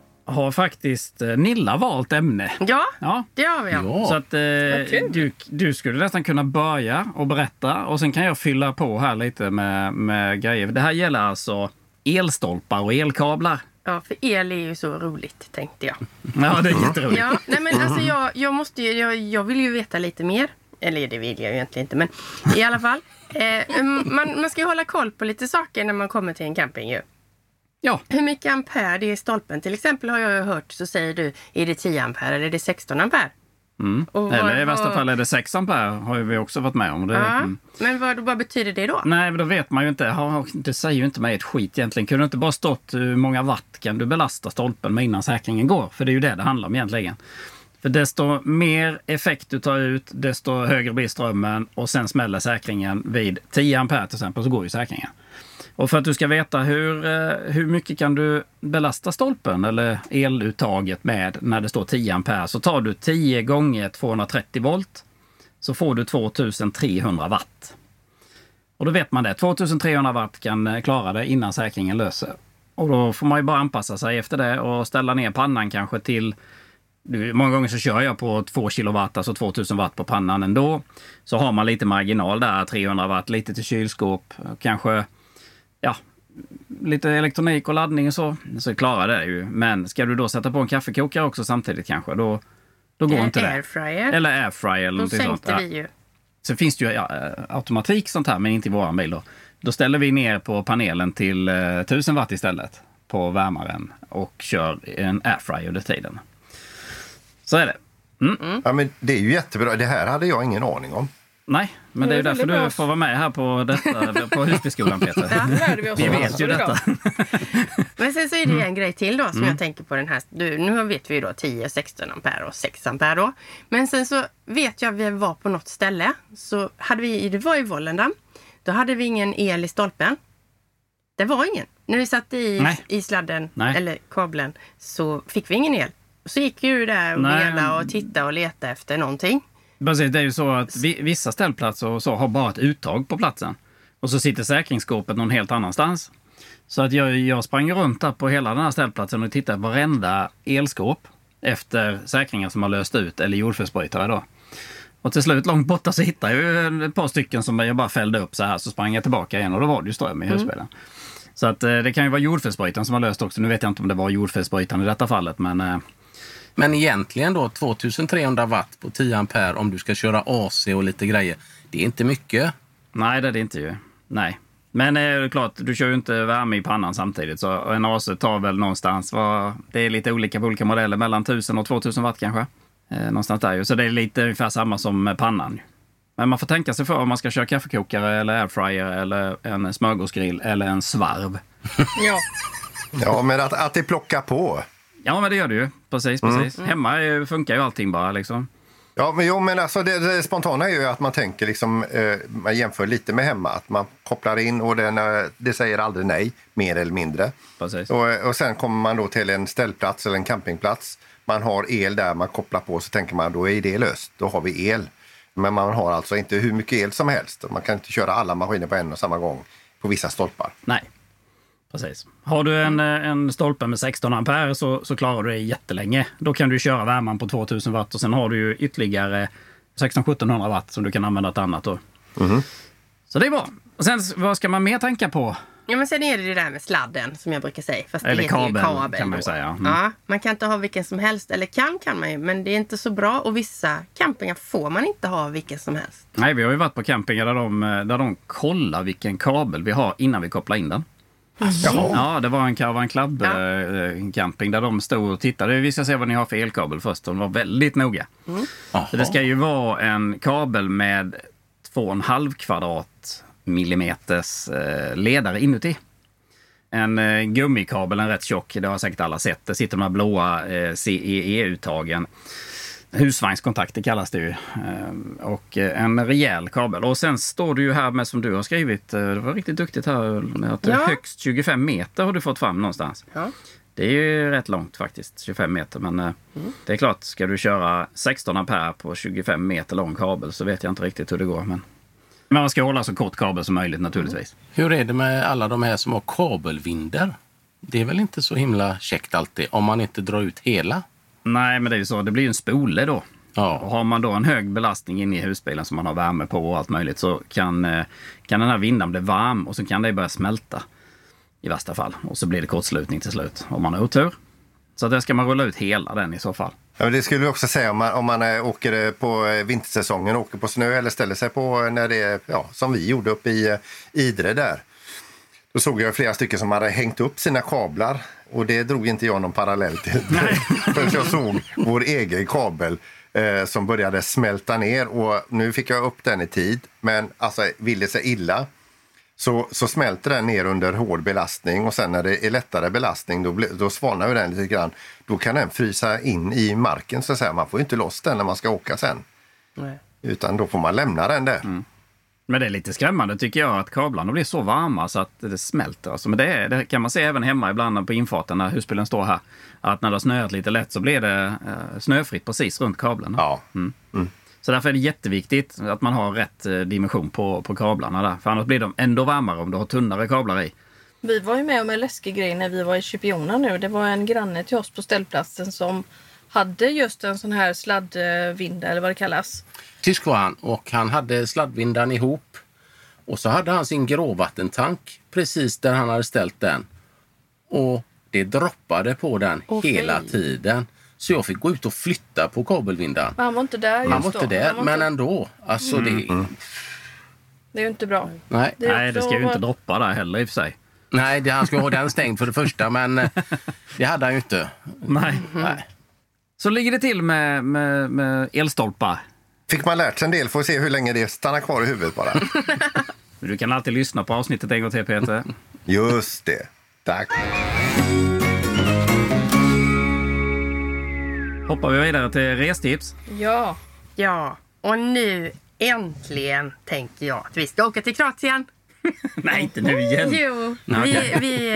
har faktiskt eh, Nilla valt ämne. Ja, Ja. det har vi. Ja. Så att eh, du, du skulle nästan kunna börja och berätta och sen kan jag fylla på här lite med, med grejer. Det här gäller alltså elstolpar och elkablar. ja, för el är ju så roligt tänkte jag. Ja, det är jätteroligt. Ja, nej men alltså jag, jag måste ju, jag, jag vill ju veta lite mer. Eller det vill jag ju egentligen inte, men i alla fall. Eh, man, man ska ju hålla koll på lite saker när man kommer till en camping ju. Ja, Hur mycket ampere det är i stolpen. Till exempel har jag hört så säger du, är det 10 ampere eller är det 16 ampere? mm. Vad- eller i värsta fall är det 6 ampere har vi också varit med om. Det, Ja, mm. men vad, vad betyder det då? Nej, men då vet man ju inte. Ja, Det säger ju inte mig ett skit egentligen. Kunde det inte bara stått hur många watt kan du belasta stolpen med innan säkringen går? För det är ju det det handlar om egentligen. För desto mer effekt du tar ut, desto högre blir strömmen och sen smäller säkringen vid 10 ampere till exempel, så går ju säkringen. Och för att du ska veta hur, eh, hur mycket kan du belasta stolpen eller eluttaget med när det står 10 ampere så tar du 10 gånger 230 volt så får du 2300 watt. Och då vet man det. 2300 watt kan eh, klara det innan säkringen löser. Och då får man ju bara anpassa sig efter det och ställa ner pannan kanske till Många gånger så kör jag på 2 kilowatt, alltså 2000 watt på pannan ändå. Så har man lite marginal där, 300 watt, lite till kylskåp, kanske ja, lite elektronik och laddning och så. Så klarar det ju. Men ska du då sätta på en kaffekokare också samtidigt kanske, då, då går En inte det. airfryer. Eller airfryer eller Då sånt. sänkte Ja. vi ju. Sen finns det ju ja, eh, automatik sånt här, men inte i våran bil. Då. då ställer vi ner på panelen till eh, 1000 watt istället på värmaren och kör en airfryer under tiden. Så är det. Ja, men det är ju jättebra. Det här hade jag ingen aning om. Nej, men det är ju därför du får vara med här på, detta, på Husbyskolan, Peter. Ja. Vi Vi vet ju detta. Men sen så är det en grej till då som jag tänker på den här. Du, nu vet vi ju då 10, 16 ampere och 6 ampere då. Men sen så vet jag vi var på något ställe. Så hade vi, det var i Volendam. Då hade vi ingen el i stolpen. Det var ingen. När vi satte i, Nej. i sladden Nej. eller kabeln så fick vi ingen el. Så gick ju du där och vela och titta och leta efter någonting. Precis, det är ju så att vi, vissa ställplatser och så har bara ett uttag på platsen. Och så sitter säkringsskåpet någon helt annanstans. Så att jag, jag sprang runt där på hela den här ställplatsen och tittade på varenda elskåp efter säkringar som har löst ut eller jordfelsbrytare då. Och till slut långt borta så hittade jag ett par stycken som jag bara fällde upp så här. Så sprang jag tillbaka igen och då var det ju ström i husbilen. Så att eh, det kan ju vara jordfelsbrytaren som har löst också. Nu vet jag inte om det var jordfelsbrytaren i detta fallet men eh, Men egentligen då 2300 watt på 10 ampere om du ska köra AC och lite grejer. Det är inte mycket. Nej, det är det inte ju. Nej. Men eh, det är klart, du kör ju inte värme i pannan samtidigt. Så en AC tar väl någonstans, vad, det är lite olika på olika modeller, mellan 1000 och 2000 watt kanske. Eh, någonstans där ju. Så det är lite ungefär samma som med pannan. Men man får tänka sig för om man ska köra kaffekokare eller airfryer eller en smörgåsgrill eller en svarv. Ja. Ja, men att, att det plockar på. Ja, men det gör det ju. Precis, precis. Hemma eh, funkar ju allting bara liksom. Ja, men, jo, men alltså det, det spontana är ju att man tänker liksom, eh, man jämför lite med hemma. Att man kopplar in och den, eh, det säger aldrig nej, mer eller mindre. Precis. Och, och sen kommer man då till en ställplats eller en campingplats. Man har el där, man kopplar på så tänker man då är det löst, då har vi el. Men man har alltså inte hur mycket el som helst. Man kan inte köra alla maskiner på en och samma gång på vissa stolpar. Nej. Precis. Har du en, eh, en stolpe med 16 ampere så, så klarar du det jättelänge. Då kan du köra värmen på 2000 watt och sen har du ju ytterligare 1600-1700 watt som du kan använda till annat. Då. Så det är bra. Och sen vad ska man mer tänka på Ja, men sen är det det där med sladden som jag brukar säga. Fast Eller det ju kabel, kabel kan man ju säga. Mm. Ja, man kan inte ha vilken som helst. Eller kan kan man ju, men det är inte så bra. Och vissa campingar får man inte ha vilken som helst. Nej, vi har ju varit på campingar där de, eh, där de kollar vilken kabel vi har innan vi kopplar in den. Ja, det var en Caravan Club Ja. eh, camping där de stod och tittade. Vi ska se vad ni har för elkabel först. De var väldigt noga. Så det ska ju vara en kabel med 2,5 kvadrat millimeters eh, ledare inuti. En eh, gummikabel, en rätt tjock, det har säkert alla sett. Det sitter de här blåa CEE-uttagen. Husvagnskontakter kallas det ju. Eh, och eh, en rejäl kabel. Och sen står det ju här med som du har skrivit, eh, det var riktigt duktigt här, att Ja. högst 25 meter har du fått fram någonstans. Ja. Det är ju rätt långt faktiskt, 25 meter. Men eh, det är klart, ska du köra 16 ampere på 25 meter lång kabel så vet jag inte riktigt hur det går. Men, men man ska hålla så kort kabel som möjligt naturligtvis. Hur är det med alla de här som har kabelvinder? Det är väl inte så himla käckt alltid om man inte drar ut hela? Nej, men det är ju så. Det blir ju en spole då. Ja. Och har man då en hög belastning inne i husbilen som man har värme på och allt möjligt så kan, eh, kan den här vinden bli varm och så kan det börja smälta i värsta fall. Och så blir det kortslutning till slut om man har otur. Så där ska man rulla ut hela den i så fall. Ja, det skulle vi också säga om man, om man eh, åker eh, på vintersäsongen, åker på snö eller ställer sig på när det är, ja, som vi gjorde uppe i Idre där. Då såg jag flera stycken som hade hängt upp sina kablar och det drog inte jag någon parallell till. Förrän jag såg vår egen kabel eh, som började smälta ner och nu fick jag upp den i tid. Men alltså vill det sig illa så, så smälter den ner under hård belastning och sen när det är lättare belastning då, då svalnar ju den lite grann. Då kan den frysa in i marken så att säga. Man får ju inte loss den när man ska åka sen. Nej. Utan då får man lämna den där. Men det är lite skrämmande tycker jag att kablarna blir så varma så att det smälter. Alltså, men det, är, det kan man se även hemma ibland på infarten när husbilen står här. Att när det har snöat lite lätt så blir det eh, snöfritt precis runt kablarna. Ja. Så därför är det jätteviktigt att man har rätt eh, dimension på, på kablarna där. För annars blir de ändå varmare om du har tunnare kablar i. Vi var ju med om en läskig grej när vi var i Chipiona nu. Det var en granne till oss på ställplatsen som hade just en sån här sladdvinda eller vad det kallas. Tysk var han och han hade sladdvindan ihop. Och så hade han sin gråvattentank precis där han hade ställt den. Och det droppade på den Åh, hela tiden. Så jag fick gå ut och flytta på kabelvindan. Men han var inte där just Han var då. inte där, Han var men inte- ändå. Alltså det... Det är ju inte bra. Nej. Det Nej, det ska ju inte droppa där heller i och för sig. Nej, det, han skulle ha den stängd för det första, men eh, det hade han ju inte. Nej. Nej. Så ligger det till med, med, med elstolpar. Fick man lärt sig en del får se hur länge det stannar kvar i huvudet bara. Du kan alltid lyssna på avsnittet en gång till Peter. Just det. Tack. Hoppar vi vidare till restips. Ja. Ja, och nu äntligen tänker jag att vi ska åka till Kroatien. Nej, inte nu igen. Jo, vi, vi,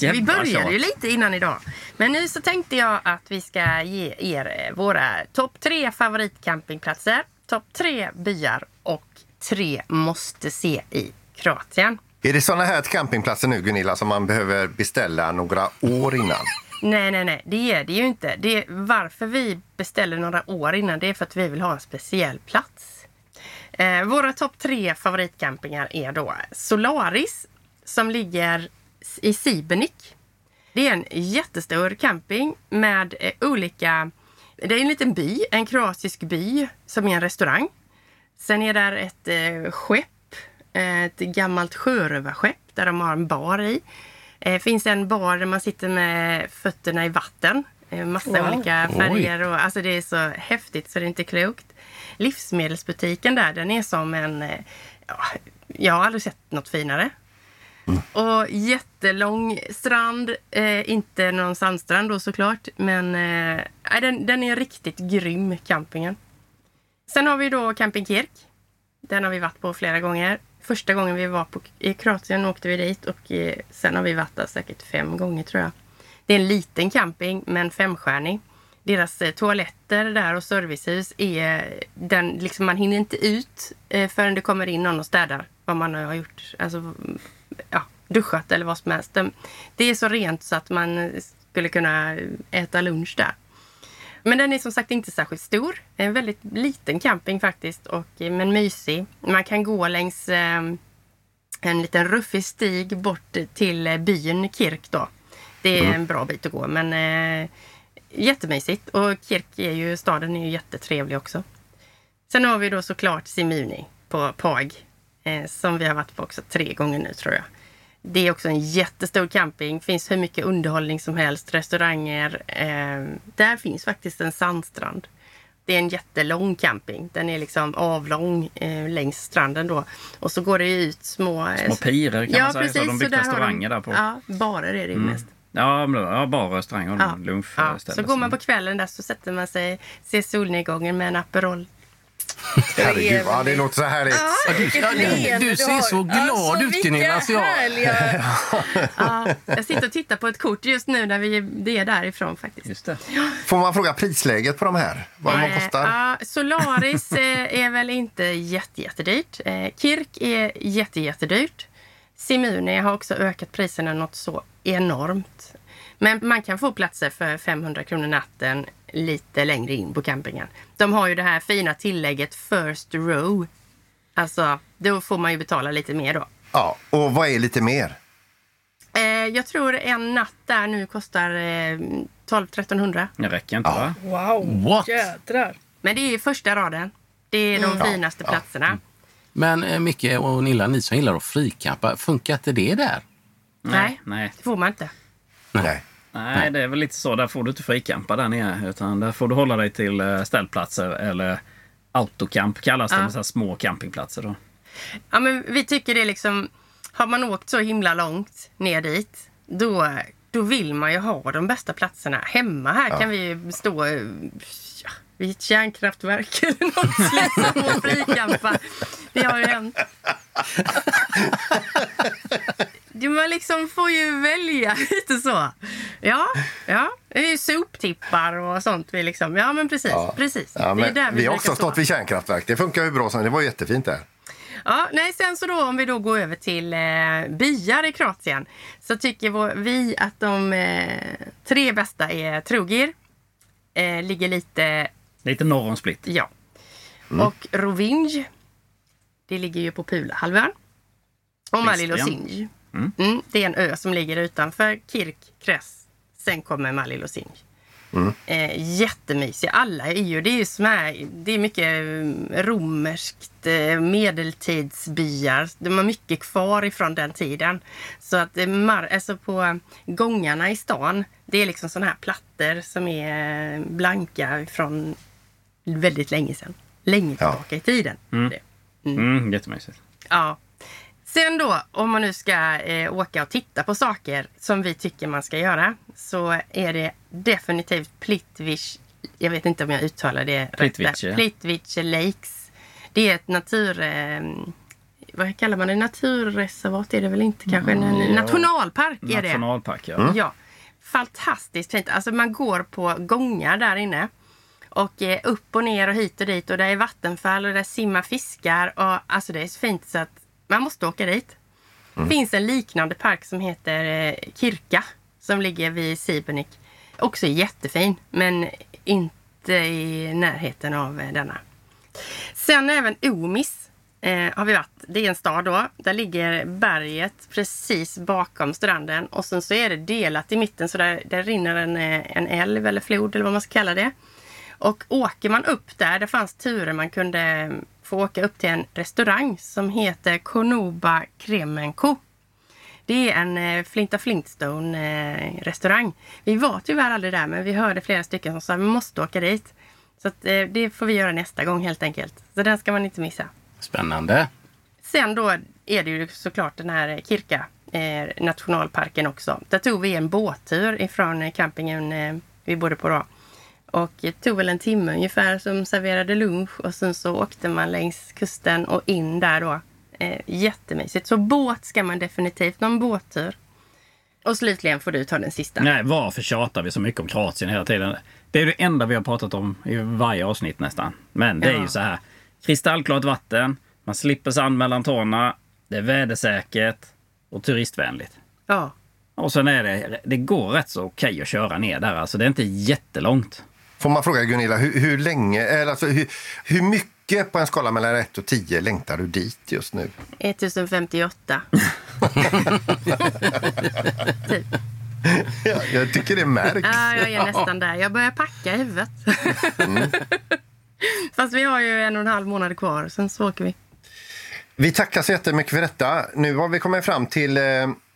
eh, vi började ju lite innan idag. Men nu så tänkte jag att vi ska ge er eh, våra topp tre favoritcampingplatser, topp tre byar och tre måste se i Kroatien. Är det såna här campingplatser nu Gunilla som man behöver beställa några år innan? Nej, nej, nej, det är det ju inte. Det är, varför vi beställer några år innan, det är för att vi vill ha en speciell plats. Eh, våra topp tre favoritcampingar är då Solaris som ligger i Sibenik. Det är en jättestor camping med eh, olika... Det är en liten by, en kroatisk by som är en restaurang. Sen är där ett eh, skepp, eh, ett gammalt sjörövarskepp där de har en bar i. Det finns en bar där man sitter med fötterna i vatten. Eh, Massa Wow. olika färger. Och, alltså det är så häftigt så det är inte klokt. Livsmedelsbutiken där, den är som en... Eh, ja, jag har aldrig sett något finare. Och jättelång strand. Eh, inte någon sandstrand då såklart. Men eh, den, den är riktigt grym, campingen. Sen har vi då Camping Kirk. Den har vi varit på flera gånger. Första gången vi var på, i Kroatien åkte vi dit och eh, sen har vi varit där säkert fem gånger tror jag. Det är en liten camping men femstjärnig. Deras eh, toaletter där och servicehus är den, liksom man hinner inte ut eh, förrän det kommer in någon och städar vad man har gjort. Alltså, ja, duschat eller vad som helst. De, det är så rent så att man skulle kunna äta lunch där. Men den är som sagt inte särskilt stor. En väldigt liten camping faktiskt, och, eh, men mysig. Man kan gå längs en liten ruffig stig bort till byn Kirk då. Det är Mm. en bra bit att gå men jättemysigt. Och Kirk är ju, staden är ju jättetrevlig också. Sen har vi då såklart Simuni på Pag. Eh, som vi har varit på också tre gånger nu tror jag. Det är också en jättestor camping. finns hur mycket underhållning som helst. Restauranger. Eh, där finns faktiskt en sandstrand. Det är en jättelång camping. Den är liksom avlång eh, längs stranden då. Och så går det ut små... eh, Små pirer kan man säga. så har de byggt där restauranger där på. Ja, barer är det ju Mm. mest. Ja, men, ja, bara restauranger och Ja. lunchställen. Ja, så går man på kvällen där så sätter man sig, ser solnedgången med en Aperol. Herregud, ja, det låter så härligt. Ja, du, ja, du, du ser så glad ut Gunilla. Jag, Ja, jag sitter och tittar på ett kort just nu när vi det är därifrån faktiskt. Just det. Får man fråga prisläget på de här? Vad de kostar? ja, Solaris eh, är väl inte jätte, jättedyrt. Eh, Kirk är jätte, jättedyrt. Simune har också ökat priserna något så enormt. Men man kan få platser för 500 kronor natten lite längre in på campingen. De har ju det här fina tillägget First Row. Alltså, då får man ju betala lite mer då. Ja, och vad är lite mer? Eh, jag tror en natt där nu kostar eh, 12-1300. Det räcker inte va? Wow, What? jädrar. Men det är ju första raden. Det är de Mm. finaste platserna. men eh, Micke och Nilla, ni som gillar att frikappa, funkar inte det där? Nej, Nej. det får man inte. Nej. Nej, det är väl lite så. Där får du inte fricampa där nere. Utan där får du hålla dig till eh, ställplatser eller autocamp kallas det. Ja. med Så här små campingplatser då. Ja, men vi tycker det är liksom... Har man åkt så himla långt ner dit, då, då vill man ju ha de bästa platserna. Hemma här kan vi ju stå eh, ja, vid ett kärnkraftverk eller något liksom och fricampa. Det har ju hänt. Man liksom får ju välja lite så. Ja, ja. Det är ju soptippar och sånt. Vi liksom, ja, men precis. precis. Ja, Det är men där vi har också stått vid kärnkraftverk. Det funkar ju bra. Sen. Det var jättefint där. Ja, nej, sen så då om vi då går över till eh, byar i Kroatien så tycker vår, vi att de eh, tre bästa är Trogir, eh, ligger lite, Lite norr om Split. ja, Mm. och Rovinj, det ligger ju på Pulahalvön. Och Malil och Visst, ja. Sinj. Mm. Mm, det är en ö som ligger utanför Kirk, Kres. Sen kommer Malil och Sinj. Eh, jättemysiga. Alla är ju, det är ju som är, det är mycket eh, romerskt, eh, medeltidsbyar. De har mycket kvar ifrån den tiden. Så att eh, mar, alltså på gångarna i stan, det är liksom sådana här plattor som är eh, blanka från väldigt länge sedan. Länge tillbaka i tiden. Mm. Det. Mm, jättemysigt. Ja. Sen då, om man nu ska eh, åka och titta på saker som vi tycker man ska göra så är det definitivt Plitvice. Jag vet inte om jag uttalar det Plitvice, rätt. Plitvice Lakes. Det är ett natur... Eh, vad kallar man det? Naturreservat är det väl inte kanske? En, en ja. nationalpark är det. Nationalpark, ja. Mm. Ja. Fantastiskt fint. Alltså man går på gångar där inne. Och eh, upp och ner och hit och dit. Och där är vattenfall och där simmar fiskar. Och, alltså det är så fint så att man måste åka dit. Det finns en liknande park som heter eh, Kirka. Som ligger vid Sibernik. Också jättefin. Men inte i närheten av eh, denna. Sen även Omis eh, har vi varit. Det är en stad då. Där ligger berget precis bakom stranden. Och sen så är det delat i mitten så där, där rinner en, eh, en älv eller flod eller vad man ska kalla det. Och åker man upp där, det fanns turer man kunde få åka upp till en restaurang som heter Konoba Kremenko. Det är en eh, Flinta Flintstone eh, restaurang. Vi var tyvärr aldrig där men vi hörde flera stycken som sa att vi måste åka dit. Så att, eh, det får vi göra nästa gång helt enkelt. Så den ska man inte missa. Spännande. Sen då är det ju såklart den här Kirka nationalparken också. Där tog vi en båttur ifrån campingen vi bodde på då. Och det tog väl en timme ungefär som serverade lunch och sen så åkte man längs kusten och in där då. Eh, jättemysigt. Så båt ska man definitivt, någon båttur. Och slutligen får du ta den sista. Nej, varför tjatar vi så mycket om Kroatien hela tiden? Det är det enda vi har pratat om i varje avsnitt nästan. Men det är Ja. ju så här. Kristallklart vatten, man slipper sand mellan tårna, det är vädersäkert och turistvänligt. Ja. Och sen är det, det går rätt så okej att köra ner där. Alltså det är inte jättelångt. Får man fråga Gunilla, hur, hur länge, eller alltså hur, hur mycket på en skala mellan 1 och 10 längtar du dit just nu? 1058. typ. Ja, jag tycker det märks. Ja, jag är nästan där. Jag börjar packa i huvudet. Mm. Fast vi har ju en och en halv månad kvar, sen så åker vi. Vi tackar så jättemycket för detta. Nu har vi kommit fram till eh,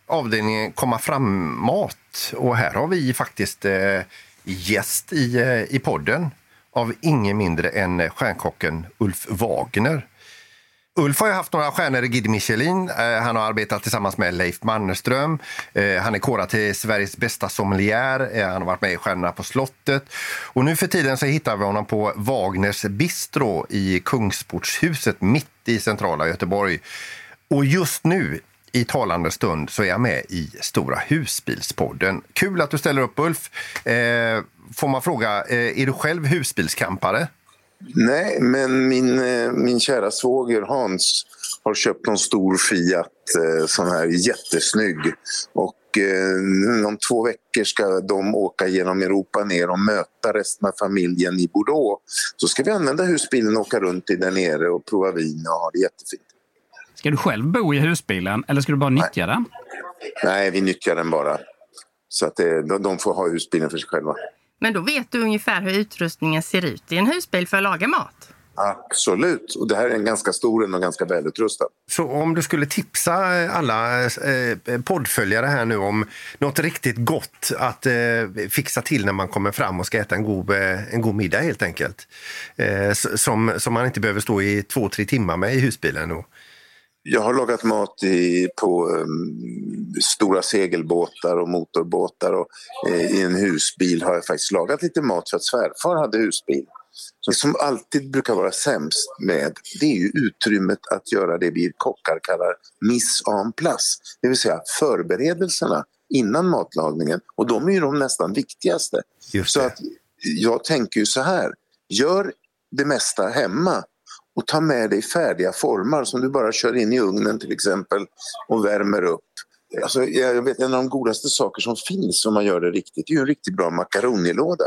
avdelningen komma fram-mat. Och här har vi faktiskt eh, gäst i, eh, i podden av ingen mindre än eh, stjärnkocken Ulf Wagner. Ulf har ju haft några stjärnor i Guide Michelin. Eh, han har arbetat tillsammans med Leif Mannerström. Han är korad till Sveriges bästa sommelier. Han har varit med i Stjärnorna på slottet. Och nu för tiden så hittar vi honom på Wagners bistro i Kungsportshuset mitt i centrala Göteborg. Och just nu i talande stund så är jag med i Stora husbilspodden. Kul att du ställer upp Ulf. Eh, får man fråga, eh, är du själv husbilskampare? Nej, men min, eh, min kära svåger Hans har köpt en stor Fiat, eh, sån här jättesnygg. Och eh, om två veckor ska de åka genom Europa ner och möta resten av familjen i Bordeaux. Så ska vi använda husbilen och åka runt i där nere och prova vin och ha det jättefint. Ska du själv bo i husbilen eller ska du bara nyttja den? Nej, vi nyttjar den bara. Så att det, de, de får ha husbilen för sig själva. Men då vet du ungefär hur utrustningen ser ut i en husbil för att laga mat? Absolut. Och det här är en ganska stor och ganska välutrustad. Så om du skulle tipsa alla eh, poddföljare här nu om något riktigt gott att eh, fixa till när man kommer fram och ska äta en god, eh, en god middag helt enkelt. Som, som man inte behöver stå i två, tre timmar med i husbilen. Och, Jag har lagat mat i, på um, stora segelbåtar och motorbåtar och eh, i en husbil har jag faktiskt lagat lite mat för att svärfar hade husbil. Det som alltid brukar vara sämst med det är ju utrymmet att göra det vi kockar kallar mise en place, det vill säga förberedelserna innan matlagningen. Och de är ju de nästan viktigaste. Så att jag tänker ju så här, gör det mesta hemma och ta med dig färdiga formar som du bara kör in i ugnen till exempel och värmer upp. Alltså, jag vet en av de godaste saker som finns om man gör det riktigt, det är ju en riktigt bra makaronilåda.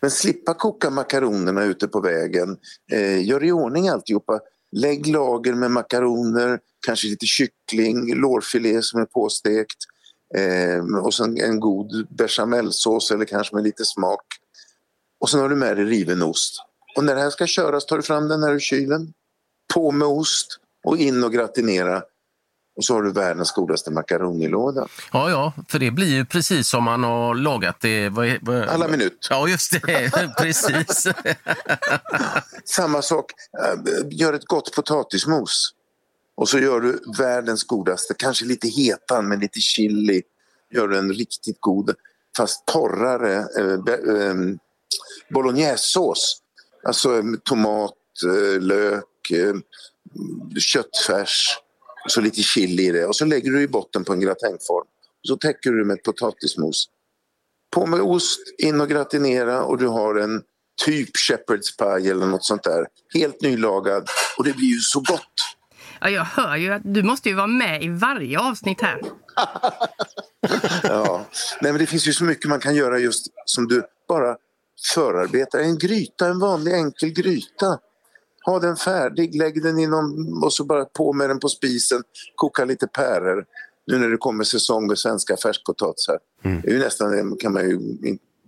Men slippa koka makaronerna ute på vägen. Eh, gör i ordning alltihopa. Lägg lager med makaroner, kanske lite kyckling, lårfilé som är påstekt eh, och sen en god bechamelsås eller kanske med lite smak. Och sen har du med dig riven ost. Och när det här ska köras tar du fram den här ur kylen, på med ost och in och gratinera. Och så har du världens godaste makaronilåda. Ja, ja, för det blir ju precis som man har lagat det. Vad, vad... Alla minut. Ja, just det. precis. Samma sak, eh, gör ett gott potatismos. Och så gör du världens godaste, kanske lite hetan med lite chili. Gör du en riktigt god, fast torrare eh, eh, bolognesesås. Alltså tomat, eh, lök, eh, köttfärs och så lite chili i det. Och så lägger du i botten på en gratängform. Och så täcker du med ett potatismos. På med ost, in och gratinera och du har en typ shepherd's pie eller något sånt där. Helt nylagad och det blir ju så gott. Ja, jag hör ju att du måste ju vara med i varje avsnitt här. Ja. Nej, men det finns ju så mycket man kan göra just som du bara förarbetar. En gryta, en vanlig enkel gryta. Ha den färdig, lägg den i någon, och så bara på med den på spisen. Koka lite päror. Nu när det kommer säsong med svenska färskpotatisar. Det är ju nästan, kan man ju,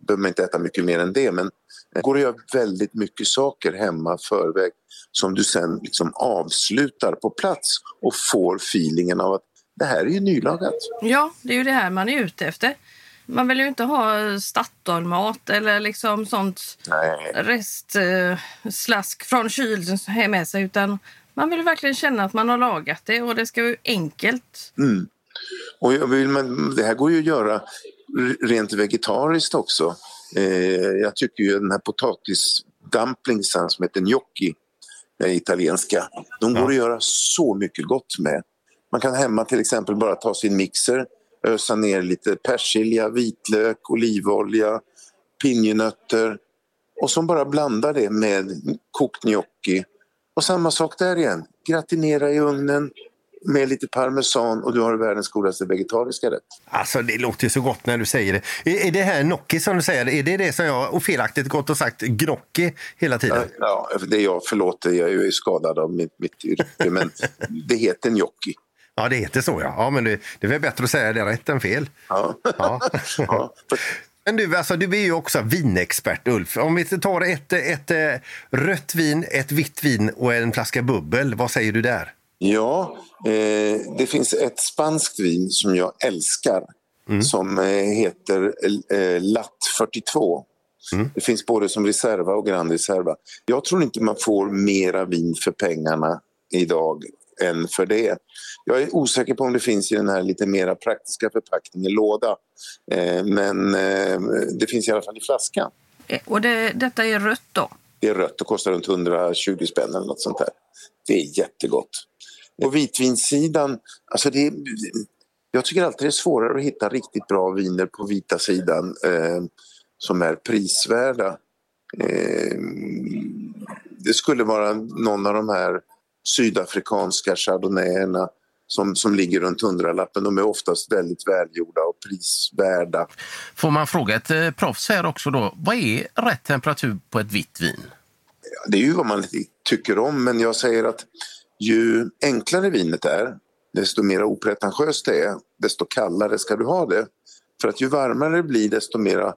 behöver man inte äta mycket mer än det men det går att göra väldigt mycket saker hemma förväg som du sen liksom avslutar på plats och får feelingen av att det här är ju nylagat. Ja, det är ju det här man är ute efter. Man vill ju inte ha Statoilmat eller liksom sånt restslask från kylen med sig utan man vill verkligen känna att man har lagat det och det ska vara enkelt. Mm. Och jag vill, men det här går ju att göra rent vegetariskt också. Eh, jag tycker ju den här potatisdumplingsen som heter gnocchi, den italienska, de går att göra så mycket gott med. Man kan hemma till exempel bara ta sin mixer, ösa ner lite persilja, vitlök, olivolja, pinjenötter och så bara blanda det med kokt gnocchi. Och samma sak där igen, gratinera i ugnen, med lite parmesan och du har världens godaste vegetariska rätt. Alltså det låter ju så gott när du säger det. Är, är det här gnocchi som du säger, är det det som jag och felaktigt gått och sagt gnocchi hela tiden? Ja, det är jag, förlåt, jag är ju skadad av mitt, mitt yrke, men det heter gnocchi. Ja, det heter så ja. ja men det, det är väl bättre att säga det rätt än fel. Ja. Ja. Ja. Men du, alltså, du är ju också vinexpert, Ulf. Om vi tar ett, ett, ett rött vin, ett vitt vin och en flaska bubbel, vad säger du där? Ja, eh, det finns ett spanskt vin som jag älskar som eh, heter eh, Lat 42. Det finns både som reserva och Grand Reserva. Jag tror inte man får mera vin för pengarna idag än för det. Jag är osäker på om det finns i den här lite mera praktiska förpackningen låda. Eh, men eh, det finns i alla fall i flaskan. Eh, Och det, detta är rött då? Det är rött och kostar runt 120 spänn eller något sånt där. Det är jättegott. Och vitvinssidan, alltså det är, jag tycker alltid det är svårare att hitta riktigt bra viner på vita sidan eh, som är prisvärda. Eh, det skulle vara någon av de här sydafrikanska chardonnayerna som, som ligger runt hundralappen. De är oftast väldigt välgjorda och prisvärda. Får man fråga ett eh, proffs här också då, vad är rätt temperatur på ett vitt vin? Det är ju vad man tycker om, men jag säger att ju enklare vinet är, desto mer opretentiöst det är, desto kallare ska du ha det. För att ju varmare det blir, desto mera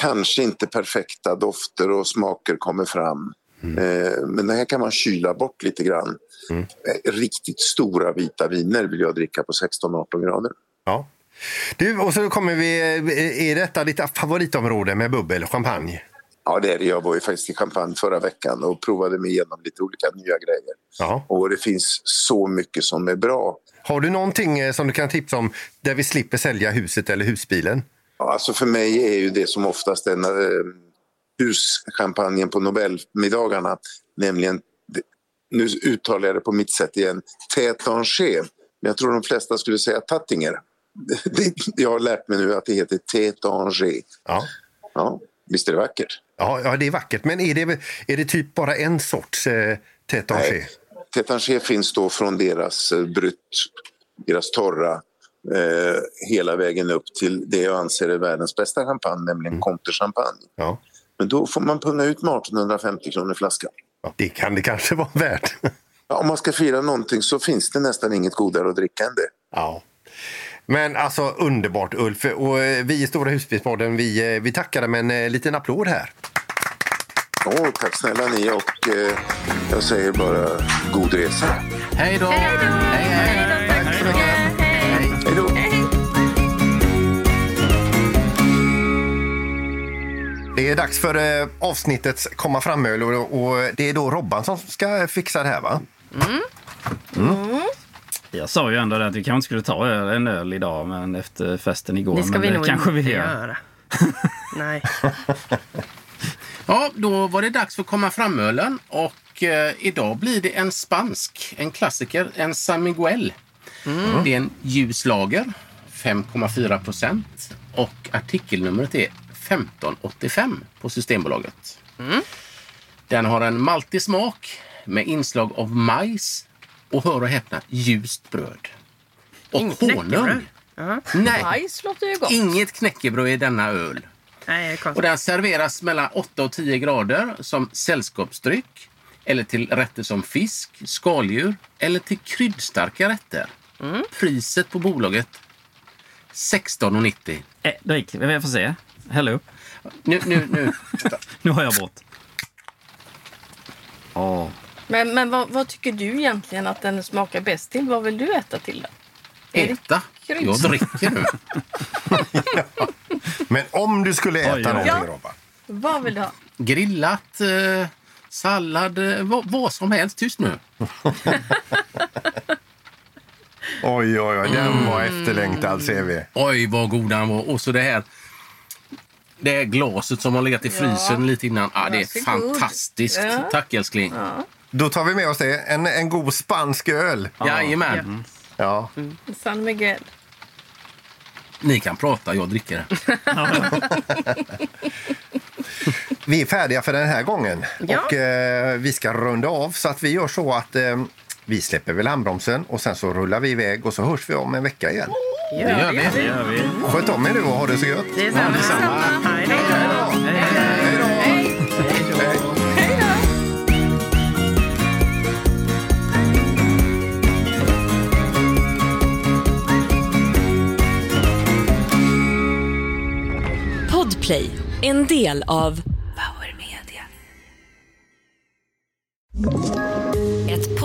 kanske inte perfekta dofter och smaker kommer fram. Eh, Men det här kan man kyla bort lite grann. Eh, Riktigt stora vita viner vill jag dricka på 16-18 grader. Ja. Du, och så kommer vi... Är detta ditt favoritområde med bubbel, champagne? Ja, det är det. Jag var ju faktiskt i Champagne förra veckan och provade mig igenom lite olika nya grejer. Ja. Och det finns så mycket som är bra. Har du någonting eh, som du kan tipsa om där vi slipper sälja huset eller husbilen? Ja, Alltså för mig är ju det som oftast den huschampagnen på Nobelmiddagarna, nämligen, nu uttalar jag det på mitt sätt igen, Tétanger. Men jag tror de flesta skulle säga Tattinger. Jag har lärt mig nu att det heter Tétanger. Ja. Ja, visst är det vackert? Ja, ja det är vackert. Men är det, är det typ bara en sorts eh, tétanger? Tétanger finns då från deras eh, brut, deras torra, eh, hela vägen upp till det jag anser är världens bästa champagne, nämligen Comte champagne. Ja. Men då får man punga ut med 1850 kronor flaskan. Ja, det kan det kanske vara värt. Ja, om man ska fira någonting så finns det nästan inget godare att dricka än det. Ja. Men alltså underbart Ulf. Och eh, vi i Stora Husbilspodden, vi, eh, vi tackar dig med en eh, liten applåd här. Åh, tack snälla ni och eh, jag säger bara god resa. Hej då! Hej hej! Det är dags för eh, avsnittets komma fram-öl och, och det är då Robban som ska fixa det här va? Jag sa ju ändå att vi kanske inte skulle ta en öl idag men efter festen igår. Det ska men vi det nog kanske inte vi gör. göra. Nej. Ja, då var det dags för komma fram-ölen och eh, idag blir det en spansk, en klassiker, en San Miguel. Det är en ljus lager, 5,4 procent och artikelnumret är 1585 på Systembolaget. Den har en maltig smak med inslag av majs och hör och häpna ljust bröd. Och Inget honung. knäckebröd? Ja. Nej, Majs låter ju gott. inget knäckebröd i denna öl. Nej, Och den serveras mellan 8 och 10 grader som sällskapsdryck eller till rätter som fisk, skaldjur eller till kryddstarka rätter. Priset på bolaget 16,90. Eh, jag får se. Häll upp. Nu, nu, nu. Nu har jag bort. Åh. Men, men vad, vad tycker du egentligen att den smakar bäst till? Vad vill du äta till den? Äta? Jag dricker nu. Men om du skulle äta Oj, oj. någonting Ja. Robban? Vad vill du ha? Grillat, eh, sallad, eh, vad, vad som helst. Tyst nu. Oj, oj, oj, den var efterlängtad ser vi. Oj, vad god han var. Och så det här det här glaset som har legat i frysen lite innan. Ah, det är Varsågod. fantastiskt. Ja. Tack älskling. Då tar vi med oss det. En, en god spansk öl. Jajamän. Ja. San Miguel. Ni kan prata, jag dricker. Vi är färdiga för den här gången Ja. och eh, vi ska runda av så att vi gör så att eh, Vi släpper väl handbromsen och sen så rullar vi iväg och så hörs vi om en vecka igen. Det gör vi. Det gör vi. Sköt om er nu och ha det så gött. Det är samma. detsamma. Hej då. Podplay, en del av Power Media.